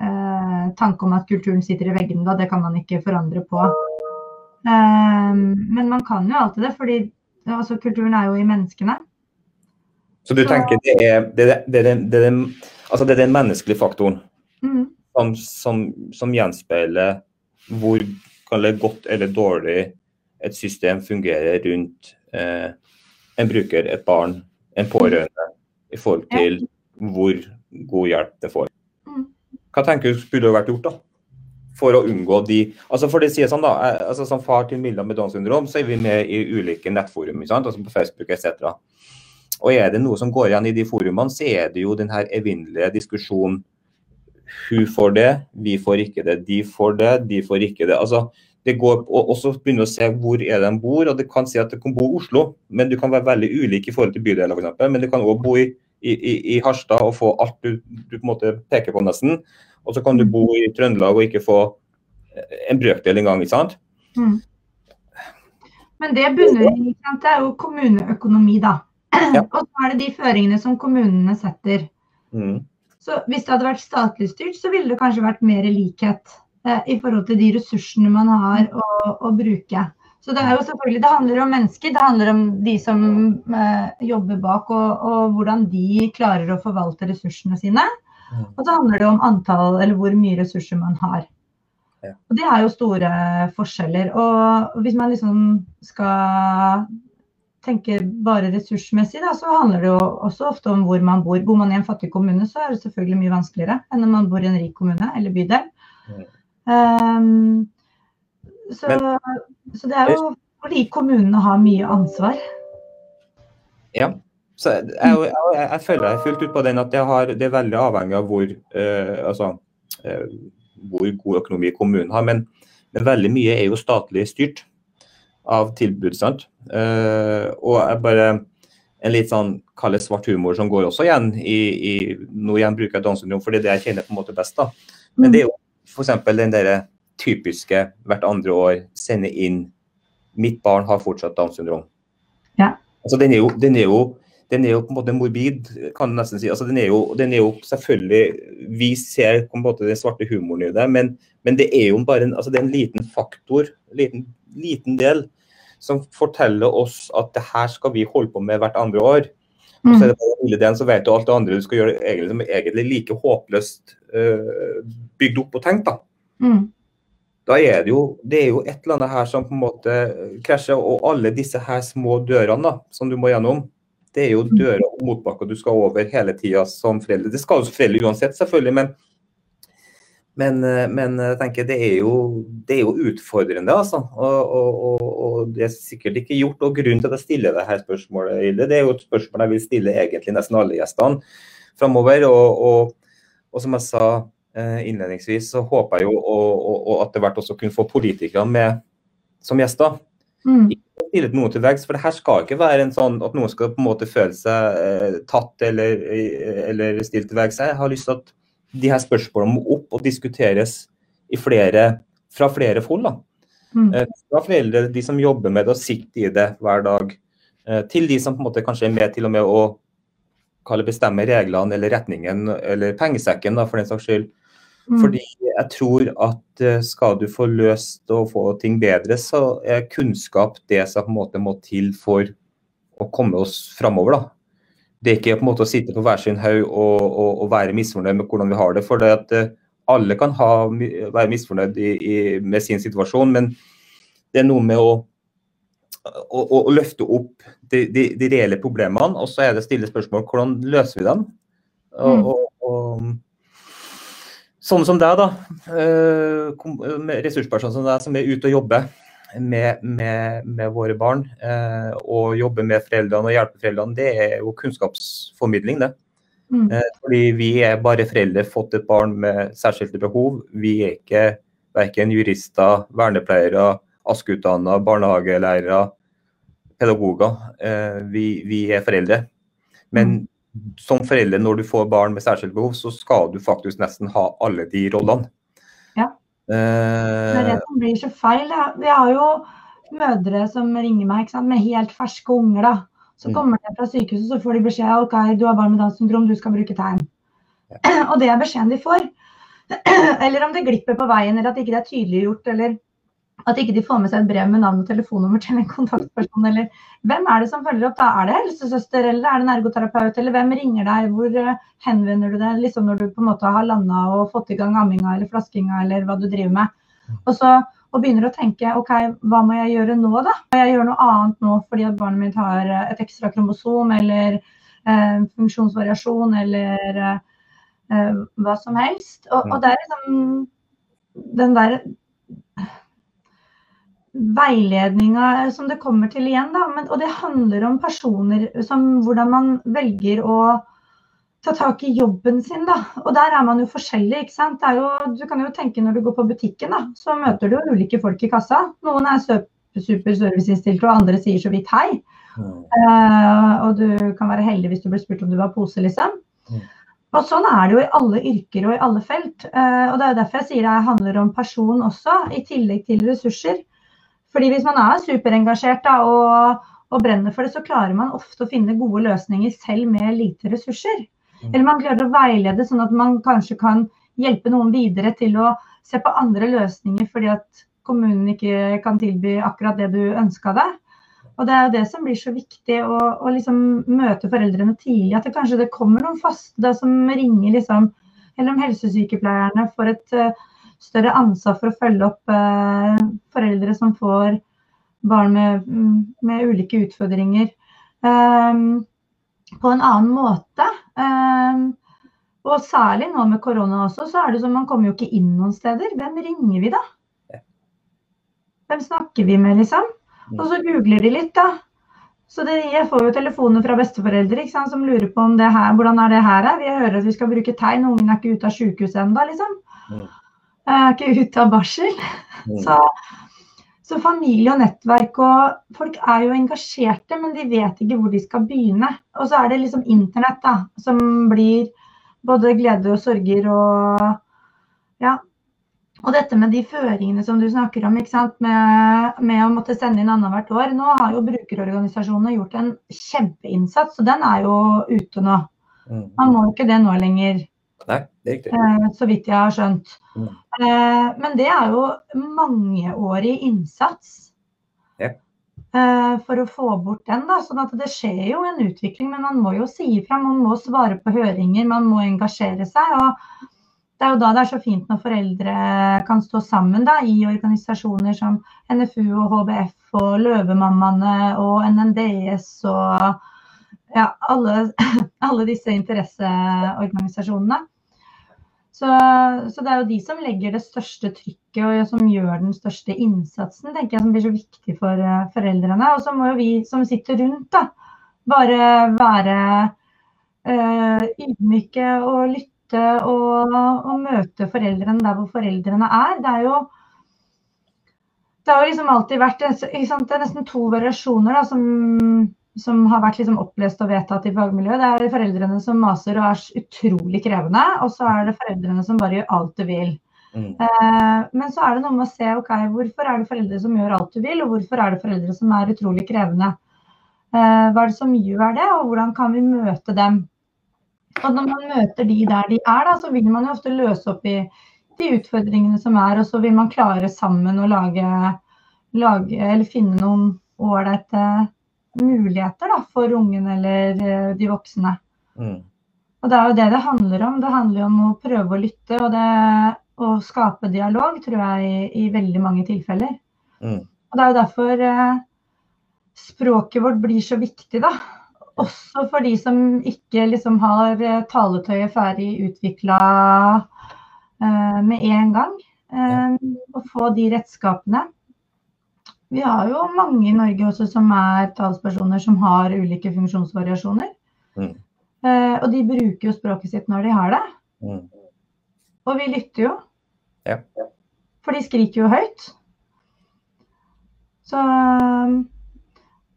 eh, tanke om at kulturen sitter i veggene, da. Det kan man ikke forandre på. Eh, men man kan jo alltid det, fordi altså, kulturen er jo i menneskene. Så du tenker det er, det, er, det, er, det, er, altså det den menneskelige faktoren Mm. som, som, som gjenspeiler hvor godt eller dårlig et system fungerer rundt eh, en bruker, et barn, en pårørende, i forhold til hvor god hjelp det får. Mm. Hva tenker du burde vært gjort da? For å unngå de altså for det sier sånn da, altså Som far til Milla med Downs syndrom, så er vi med i ulike nettforum, ikke sant? altså på Facebook etc. Og er det noe som går igjen i de forumene, så er det jo den her evinnelige diskusjonen hun får det, vi får ikke det. De får det, de får ikke det. Altså, det går, og også begynne å se hvor er de bor. og det kan si at Du kan bo i Oslo, men du kan være veldig ulik i forhold til bydeler. Eksempel. men du kan også bo i, i, i Harstad og få alt du, du på en måte peker på nesten. Og så kan du bo i Trøndelag og ikke få eh, en brøkdel engang. Mm. Men det bunner i det er jo kommuneøkonomi, da. Ja. Og så er det de føringene som kommunene setter. Mm. Så hvis det hadde vært statlig styrt, så ville det kanskje vært mer likhet eh, i forhold til de ressursene man har å, å bruke. Så det er jo selvfølgelig, det handler om mennesker, det handler om de som eh, jobber bak og, og hvordan de klarer å forvalte ressursene sine. Mm. Og så handler det om antall eller hvor mye ressurser man har. Og det er jo store forskjeller. Og hvis man liksom skal tenke bare ressursmessig, da, så handler det jo også ofte om hvor man bor. Bor man i en fattig kommune, så er det selvfølgelig mye vanskeligere enn når man bor i en rik kommune eller bydel. Mm. Um, så, så det er jo fordi kommunene har mye ansvar. Ja. Så jeg, jeg, jeg, jeg føler jeg fullt ut på den at har, det er veldig avhengig av hvor, eh, altså, eh, hvor god økonomi kommunen har. Men, men, veldig mye er jo statlig styrt av tilbud. sant? Eh, og jeg bare en litt sånn kalde svart humor som går også igjen i, i Nå igjen bruker jeg Downs for det er det jeg kjenner på en måte best. da. Men det er jo f.eks. den der typiske hvert andre år sende inn Mitt barn har fortsatt Downs syndrom. Ja. Altså, den, er jo, den, er jo, den er jo på en måte morbid, kan du nesten si. Altså, den, er jo, den er jo selvfølgelig Vi ser på en måte den svarte humoren i det, men, men det er jo bare en, altså, det er en liten faktor, en liten, liten del, som forteller oss at det her skal vi holde på med hvert andre år. Og så er det bare den lille delen, så vet du alt det andre du skal gjøre egentlig, som er egentlig like håpløst uh, bygd opp og tenkt. da. Mm. Da er det jo det er jo et eller annet her som på en måte krasjer, og alle disse her små dørene da, som du må gjennom, det er jo dører og motbakker du skal over hele tida som foreldre. Det skal jo foreldre uansett, selvfølgelig, men men, øh, men jeg tenker det er jo, det er jo utfordrende, altså. Og, og, og, og, det er sikkert ikke gjort. Og grunnen til at jeg stiller dette spørsmålet, Hilde, det er jo et spørsmål jeg vil stille egentlig nesten alle gjestene framover. Og, som jeg sa eh, innledningsvis, så håper jeg jo og, at det hvert også kunne få politikerne med som gjester. Mm. Ikke stille noen til veggs, for det her skal ikke være en sånn at noen skal på en måte føle seg eh, tatt eller, eller stilt til veggs. Jeg har lyst til at de her spørsmålene må opp og diskuteres flere, fra flere hold. da. Mm. Eh, Fra foreldre, de som jobber med det og sitter i det hver dag, eh, til de som på en måte kanskje er med til og med å bestemme reglene eller retningen eller pengesekken, da, for den saks skyld. Mm. Fordi jeg tror at eh, skal du få løst og få ting bedre, så er kunnskap det som på en måte må til for å komme oss framover. da. Det er ikke på en måte å sitte på hver sin haug og, og, og være misfornøyd med hvordan vi har det. for det at eh, alle kan ha, være misfornøyd i, i, med sin situasjon, men det er noe med å, å, å løfte opp de, de, de, reelle problemene, og så er det stille spørsmål hvordan løser vi dem. Og, Mm. og, sånn som deg, da. eh, Ressurspersoner som deg, som er ute og jobber med, med, med våre barn. eh, og jobber med foreldrene og hjelper foreldrene. Det er jo kunnskapsformidling, det. Mm. Eh, Fordi vi er bare foreldre, fått et barn med særskilte behov. Vi er ikke verken jurister, vernepleiere, ASK-utdanna, barnehagelærere, pedagoger. Vi, vi er foreldre. Men som foreldre, når du får barn med særskilte behov, så skal du faktisk nesten ha alle de rollene. Ja. Det er det Eh, som blir så feil. Vi har jo mødre som ringer meg sant? med helt ferske unger. da. Så Mm. kommer de fra sykehuset så får de beskjed ok, du har barn med Downs syndrom, du skal bruke tegn. Og det er beskjeden de får. Eller om det glipper på veien, eller at ikke det er tydeliggjort, eller at ikke de får med seg et brev med navn og telefonnummer til en kontaktperson. Eller hvem er det som følger opp? da? Er det helsesøster, eller er det en ergoterapeut, eller hvem ringer deg? Hvor eh, henvender du deg liksom når du på en måte har landa og fått i gang amminga eller flaskinga, eller hva du driver med? Og så og begynner å tenke ok, hva må jeg gjøre nå, da? Må jeg gjøre noe annet nå fordi at barnet mitt har eh, et ekstra kromosom eller eh, funksjonsvariasjon eller eh, eh, hva som helst? Og, og det er liksom den der veiledninga som det kommer til igjen, da. Men, og det handler om personer som hvordan man velger å ta tak i jobben sin, da. Og der er man jo forskjellig, ikke sant. Jo, du kan jo tenke når du går på butikken, da, så møter du jo ulike folk i kassa. Noen er super serviceinnstilte, og andre sier så vidt hei. Eh, og du kan være heldig hvis du blir spurt om du ha pose, liksom. Mm. Og sånn er det jo i alle yrker og i alle felt. Uh, og det er jo derfor jeg sier det handler om person også, i tillegg til ressurser. Fordi hvis man er superengasjert da, og, og brenner for det, så klarer man ofte å finne gode løsninger selv med lite ressurser. Mm. Eller man klarer å veilede sånn at man kanskje kan hjelpe noen videre til å se på andre løsninger fordi at kommunen ikke kan tilby akkurat det du ønska deg. Og Det er jo det som blir så viktig, å, å liksom møte foreldrene tidlig. At det kanskje det kommer noen faste som ringer, liksom, eller om helsesykepleierne får et uh, større ansvar for å følge opp eh, foreldre som får barn med, med ulike utfordringer. eh, på en annen måte. Eh, og særlig nå med korona også, så er det som man kommer jo ikke inn noen steder. Hvem ringer vi da? Hvem snakker vi med, liksom? Og så googler de litt, da. Så det, jeg får jo telefoner fra besteforeldre sant, som lurer på om det her, hvordan er det her er. Vi hører at vi skal bruke tegn, ungen er ikke ute av sykehuset ennå, liksom. Mm. Er ikke ute av barsel. Mm. Så, Så familie og nettverk og folk er jo engasjerte, men de vet ikke hvor de skal begynne. Og så er det liksom internett da, som blir både glede og sorger og ja. Og dette med de føringene som du snakker om, ikke sant? Med, med å måtte sende inn annethvert år. Nå har jo brukerorganisasjonene gjort en kjempeinnsats, og den er jo ute nå. Mm. Man må ikke det nå lenger. Så vidt jeg har skjønt. Mm. Eh, men det er jo mangeårig innsats eh, for å få bort den. da, sånn at Det skjer jo en utvikling, men man må jo si ifra. Man må svare på høringer, man må engasjere seg. og Det er jo da det er så fint når foreldre kan stå sammen da, i organisasjoner som NFU og HBF og Løvemammaene og NNDS og ja, alle, alle disse interesseorganisasjonene. Så, så, det er jo de som legger det største trykket og som gjør den største innsatsen, tenker jeg, som blir så viktig for uh, foreldrene. Og så må jo vi som sitter rundt, da, bare være uh, ydmyke og lytte og, og, møte foreldrene der hvor foreldrene er. Det er jo det har jo liksom alltid vært er nesten to variasjoner da, som som har vært liksom opplest og vedtatt i fagmiljøet. Det er foreldrene som maser og er utrolig krevende, og så er det foreldrene som bare gjør alt du vil. Mm. Eh, men så er det noe med å se ok, hvorfor er det foreldre som gjør alt du vil, og hvorfor er det foreldre som er utrolig krevende. Eh, hva er det som gjør det, og hvordan kan vi møte dem. Og når man møter de der de er, da, så vil man jo ofte løse opp i de utfordringene som er, og så vil man klare sammen å lage, lage eller finne noen ålreite muligheter da, for ungen eller eh, de voksne. Mm. Og Det er jo det det handler om. Det handler om å prøve å lytte og det, å skape dialog, tror jeg, i, i veldig mange tilfeller. Mm. Og Det er jo derfor eh, språket vårt blir så viktig, da. Også for de som ikke liksom har eh, taletøyet ferdig utvikla eh, med en gang. Eh, å få de redskapene. Vi har jo mange i Norge også som er talspersoner som har ulike funksjonsvariasjoner. Mm. Eh, og de bruker jo språket sitt når de har det. Mm. Og vi lytter jo. Ja. For de skriker jo høyt. Så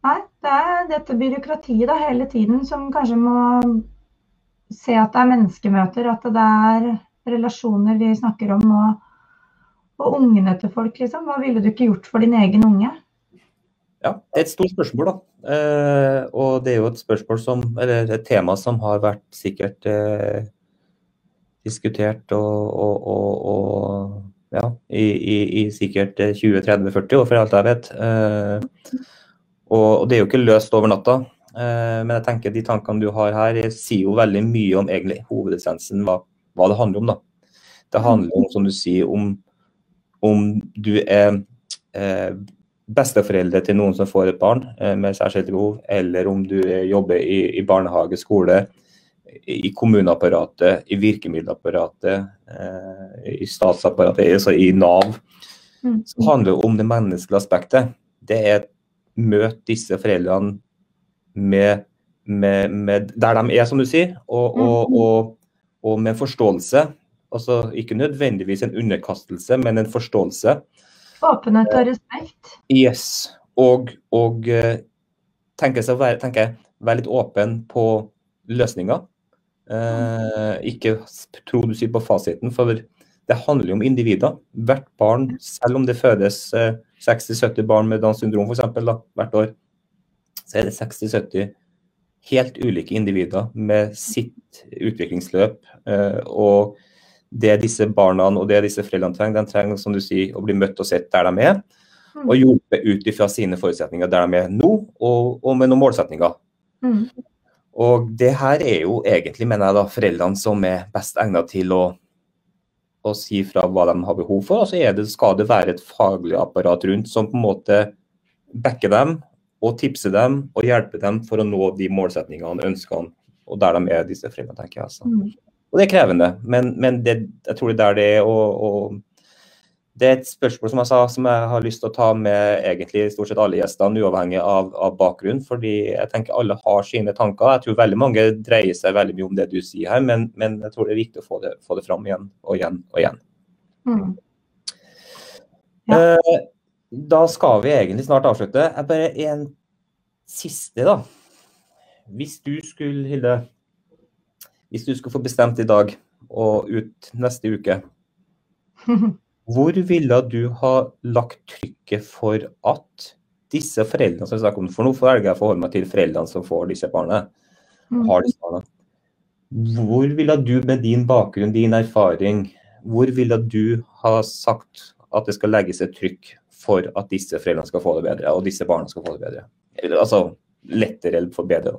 Nei, det er dette byråkratiet da hele tiden som kanskje må se at det er menneskemøter, at det er relasjoner vi snakker om. og og ungene til folk, liksom. Hva ville du ikke gjort for din egen unge? Ja, det er et stort spørsmål, da. Eh, og det er jo et spørsmål som, eller et tema som har vært sikkert eh, diskutert og, og, og, og ja, i, i, i sikkert 20-30-40 år, for alt jeg vet. Eh, og det er jo ikke løst over natta. Eh, men jeg tenker de tankene du har her, sier jo veldig mye om egentlig hovedessensen, hva, hva det handler om. da. Det handler om, som du sier, om om du er eh, besteforeldre til noen som får et barn eh, med særskilte behov, eller om du jobber i, i barnehage, skole, i kommuneapparatet, i virkemiddelapparatet, eh, i statsapparatet, altså i Nav, så handler handler om det menneskelige aspektet. Det er møte disse foreldrene med, med, med, der de er, som du sier, og, og, mm. og, og med forståelse Altså ikke nødvendigvis en underkastelse, men en forståelse. Åpenhet og respekt. Yes. Og, og uh, tenke, seg, være, tenke, være litt åpen på løsninger. Eh, ikke tro du sier på fasiten, for det handler jo om individer. Hvert barn, selv om det fødes uh, eh, 60-70 barn med Downs syndrom for eksempel, da, hvert år, så er det 60-70 helt ulike individer med sitt utviklingsløp. og det disse barna og det disse foreldrene trenger. De trenger som du sier, å bli møtt og sett der de er, mm. og hjulpet ut ifra sine forutsetninger der de er nå, og, og med noen målsetninger. Mm. Og det her er jo egentlig, mener jeg, da, foreldrene som er best egnet til å, å si fra hva de har behov for. Og så det, skal det være et faglig apparat rundt som på en måte backer dem og tipser dem og hjelper dem for å nå de målsetningene, ønskene og der de er, disse foreldrene, tenker jeg. Altså. Mm. Og det er krevende, men, men det, jeg tror det er det. Og, og, det er et spørsmål som jeg sa, som jeg har lyst til å ta med egentlig stort sett alle gjestene, uavhengig av, av bakgrunn. fordi jeg tenker alle har sine tanker. Jeg tror veldig mange dreier seg veldig mye om det du sier her, men, men jeg tror det er viktig å få det, få det fram igjen og igjen og igjen. Mm. Ja. Eh, da skal vi egentlig snart avslutte. Jeg bare en siste, da. Hvis du skulle, Hilde, hvis du skulle få bestemt i dag og ut neste uke, hvor ville du ha lagt trykket for at disse foreldrene som vi snakker om, for nå velger jeg å forholde meg til foreldrene som får disse barna, har disse barna. Hvor ville du med din bakgrunn, din erfaring, hvor ville du ha sagt at det skal legges et trykk for at disse foreldrene skal få det bedre, og disse barna skal få det bedre? Altså lettere eller for bedre.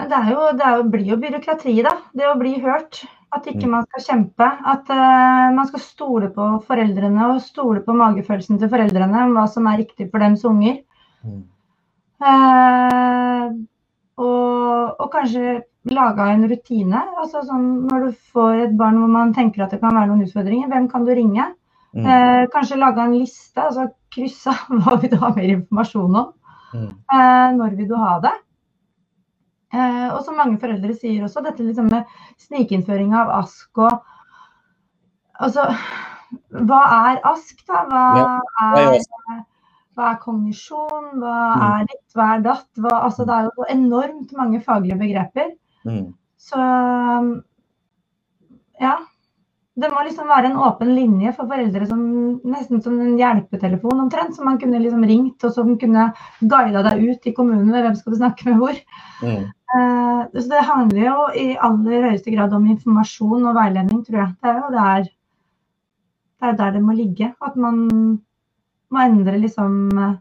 Men det, jo, det jo, blir jo byråkrati, da. Det å bli hørt. At ikke mm. man skal kjempe. At uh, man skal stole på foreldrene og stole på magefølelsen til foreldrene om hva som er riktig for deres unger. Mm. Uh, og, og, kanskje laga en rutine. altså sånn Når du får et barn hvor man tenker at det kan være noen utfordringer, hvem kan du ringe? Mm. Uh, kanskje lage en liste, altså krysse av hva vil du ha mer informasjon om. Mm. når vil du ha det? Eh, og som mange foreldre sier også, dette liksom med snikinnføring av ASK og Altså, hva er ASK, da? Hva er, hva er kognisjon? Hva mm. er ditt, hva er datt? Hva, altså, det er jo enormt mange faglige begreper. Mm. Så ja. Det må liksom være en åpen linje for foreldre, som, nesten som en hjelpetelefon omtrent. Som man kunne liksom ringt, og som kunne guida deg ut i kommunen med hvem skal du snakke med hvor. Mm. Uh, så det handler jo i aller høyeste grad om informasjon og veiledning, tror jeg. Det er jo der det, er der det må ligge. At man må endre liksom uh,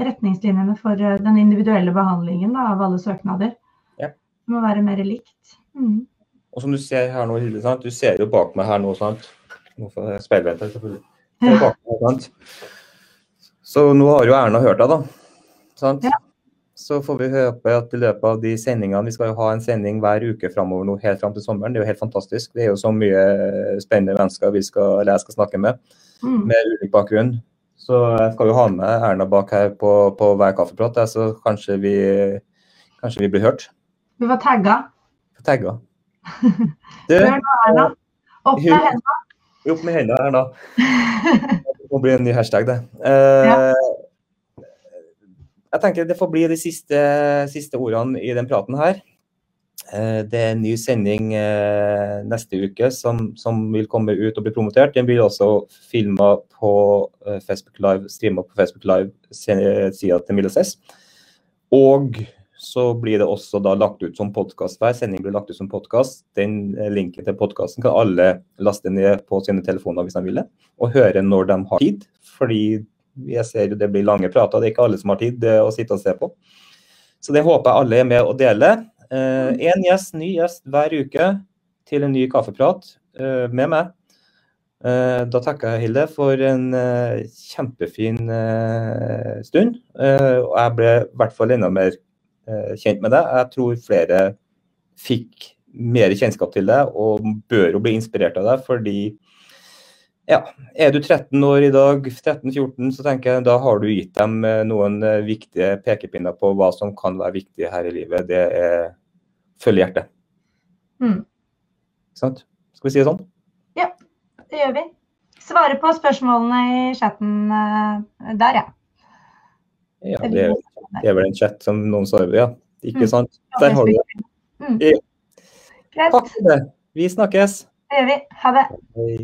retningslinjene for den individuelle behandlingen da, av alle søknader. Ja. Det må være mer likt. Mm. Og som du ser her nå, Hilde, sant? du ser jo bak meg her nå, sant. Speilvendt her, selvfølgelig. Bak meg, sant? Så nå har jo Erna hørt deg, da. Sant? Ja. Så får vi håpe at i løpet av de sendingene Vi skal jo ha en sending hver uke framover nå, helt fram til sommeren. Det er jo helt fantastisk. Det er jo så mye spennende mennesker vi skal, eller jeg skal snakke med, mm. med ulik bakgrunn. Så jeg skal jo ha med Erna bak her på, på hver kaffeprat, så kanskje vi, kanskje vi blir hørt. Vi var tagga. Tagga. Du, Opp med hendene. Opp med hendene, Erna. Det må bli en ny hashtag, det. Uh, ja. Jeg tenker det får bli de siste, siste ordene i den praten her. Uh, det er en ny sending uh, neste uke som, som, vil komme ut og bli promotert. Den blir også filma på Facebook Live, streama på Facebook Live-sida til Milos S. Og så blir det også da lagt ut som podkast. Hver sending blir lagt ut som podkast. Den eh, linken til podkasten kan alle laste ned på sine telefoner hvis de vil og høre når de har tid. Fordi jeg ser jo det blir lange prater, det er ikke alle som har tid å sitte og se på. Så det håper jeg alle er med og dele. Én eh, gjest, ny gjest hver uke til en ny kaffeprat eh, med meg. Eh, da takker jeg Hilde for en eh, kjempefin eh, stund. og jeg ble i hvert fall enda mer Eh, kjent med det. Jeg tror flere fikk mer kjennskap til det og bør jo bli inspirert av det. Fordi ja, er du 13 år i dag, 13-14, så tenker jeg da har du gitt dem eh, noen eh, viktige pekepinner på hva som kan være viktig her i livet. Det er følge hjertet. Mm. Sant? Skal vi si det sånn? Ja, det gjør vi. Svare på spørsmålene i chatten der, ja. Ja, det er, det er vel en chat som noen svarer ja. Ikke mm. sant? Der har du det. Mm. Ja. Takk for det. Vi snakkes. Det gjør vi. Ha det. Hei.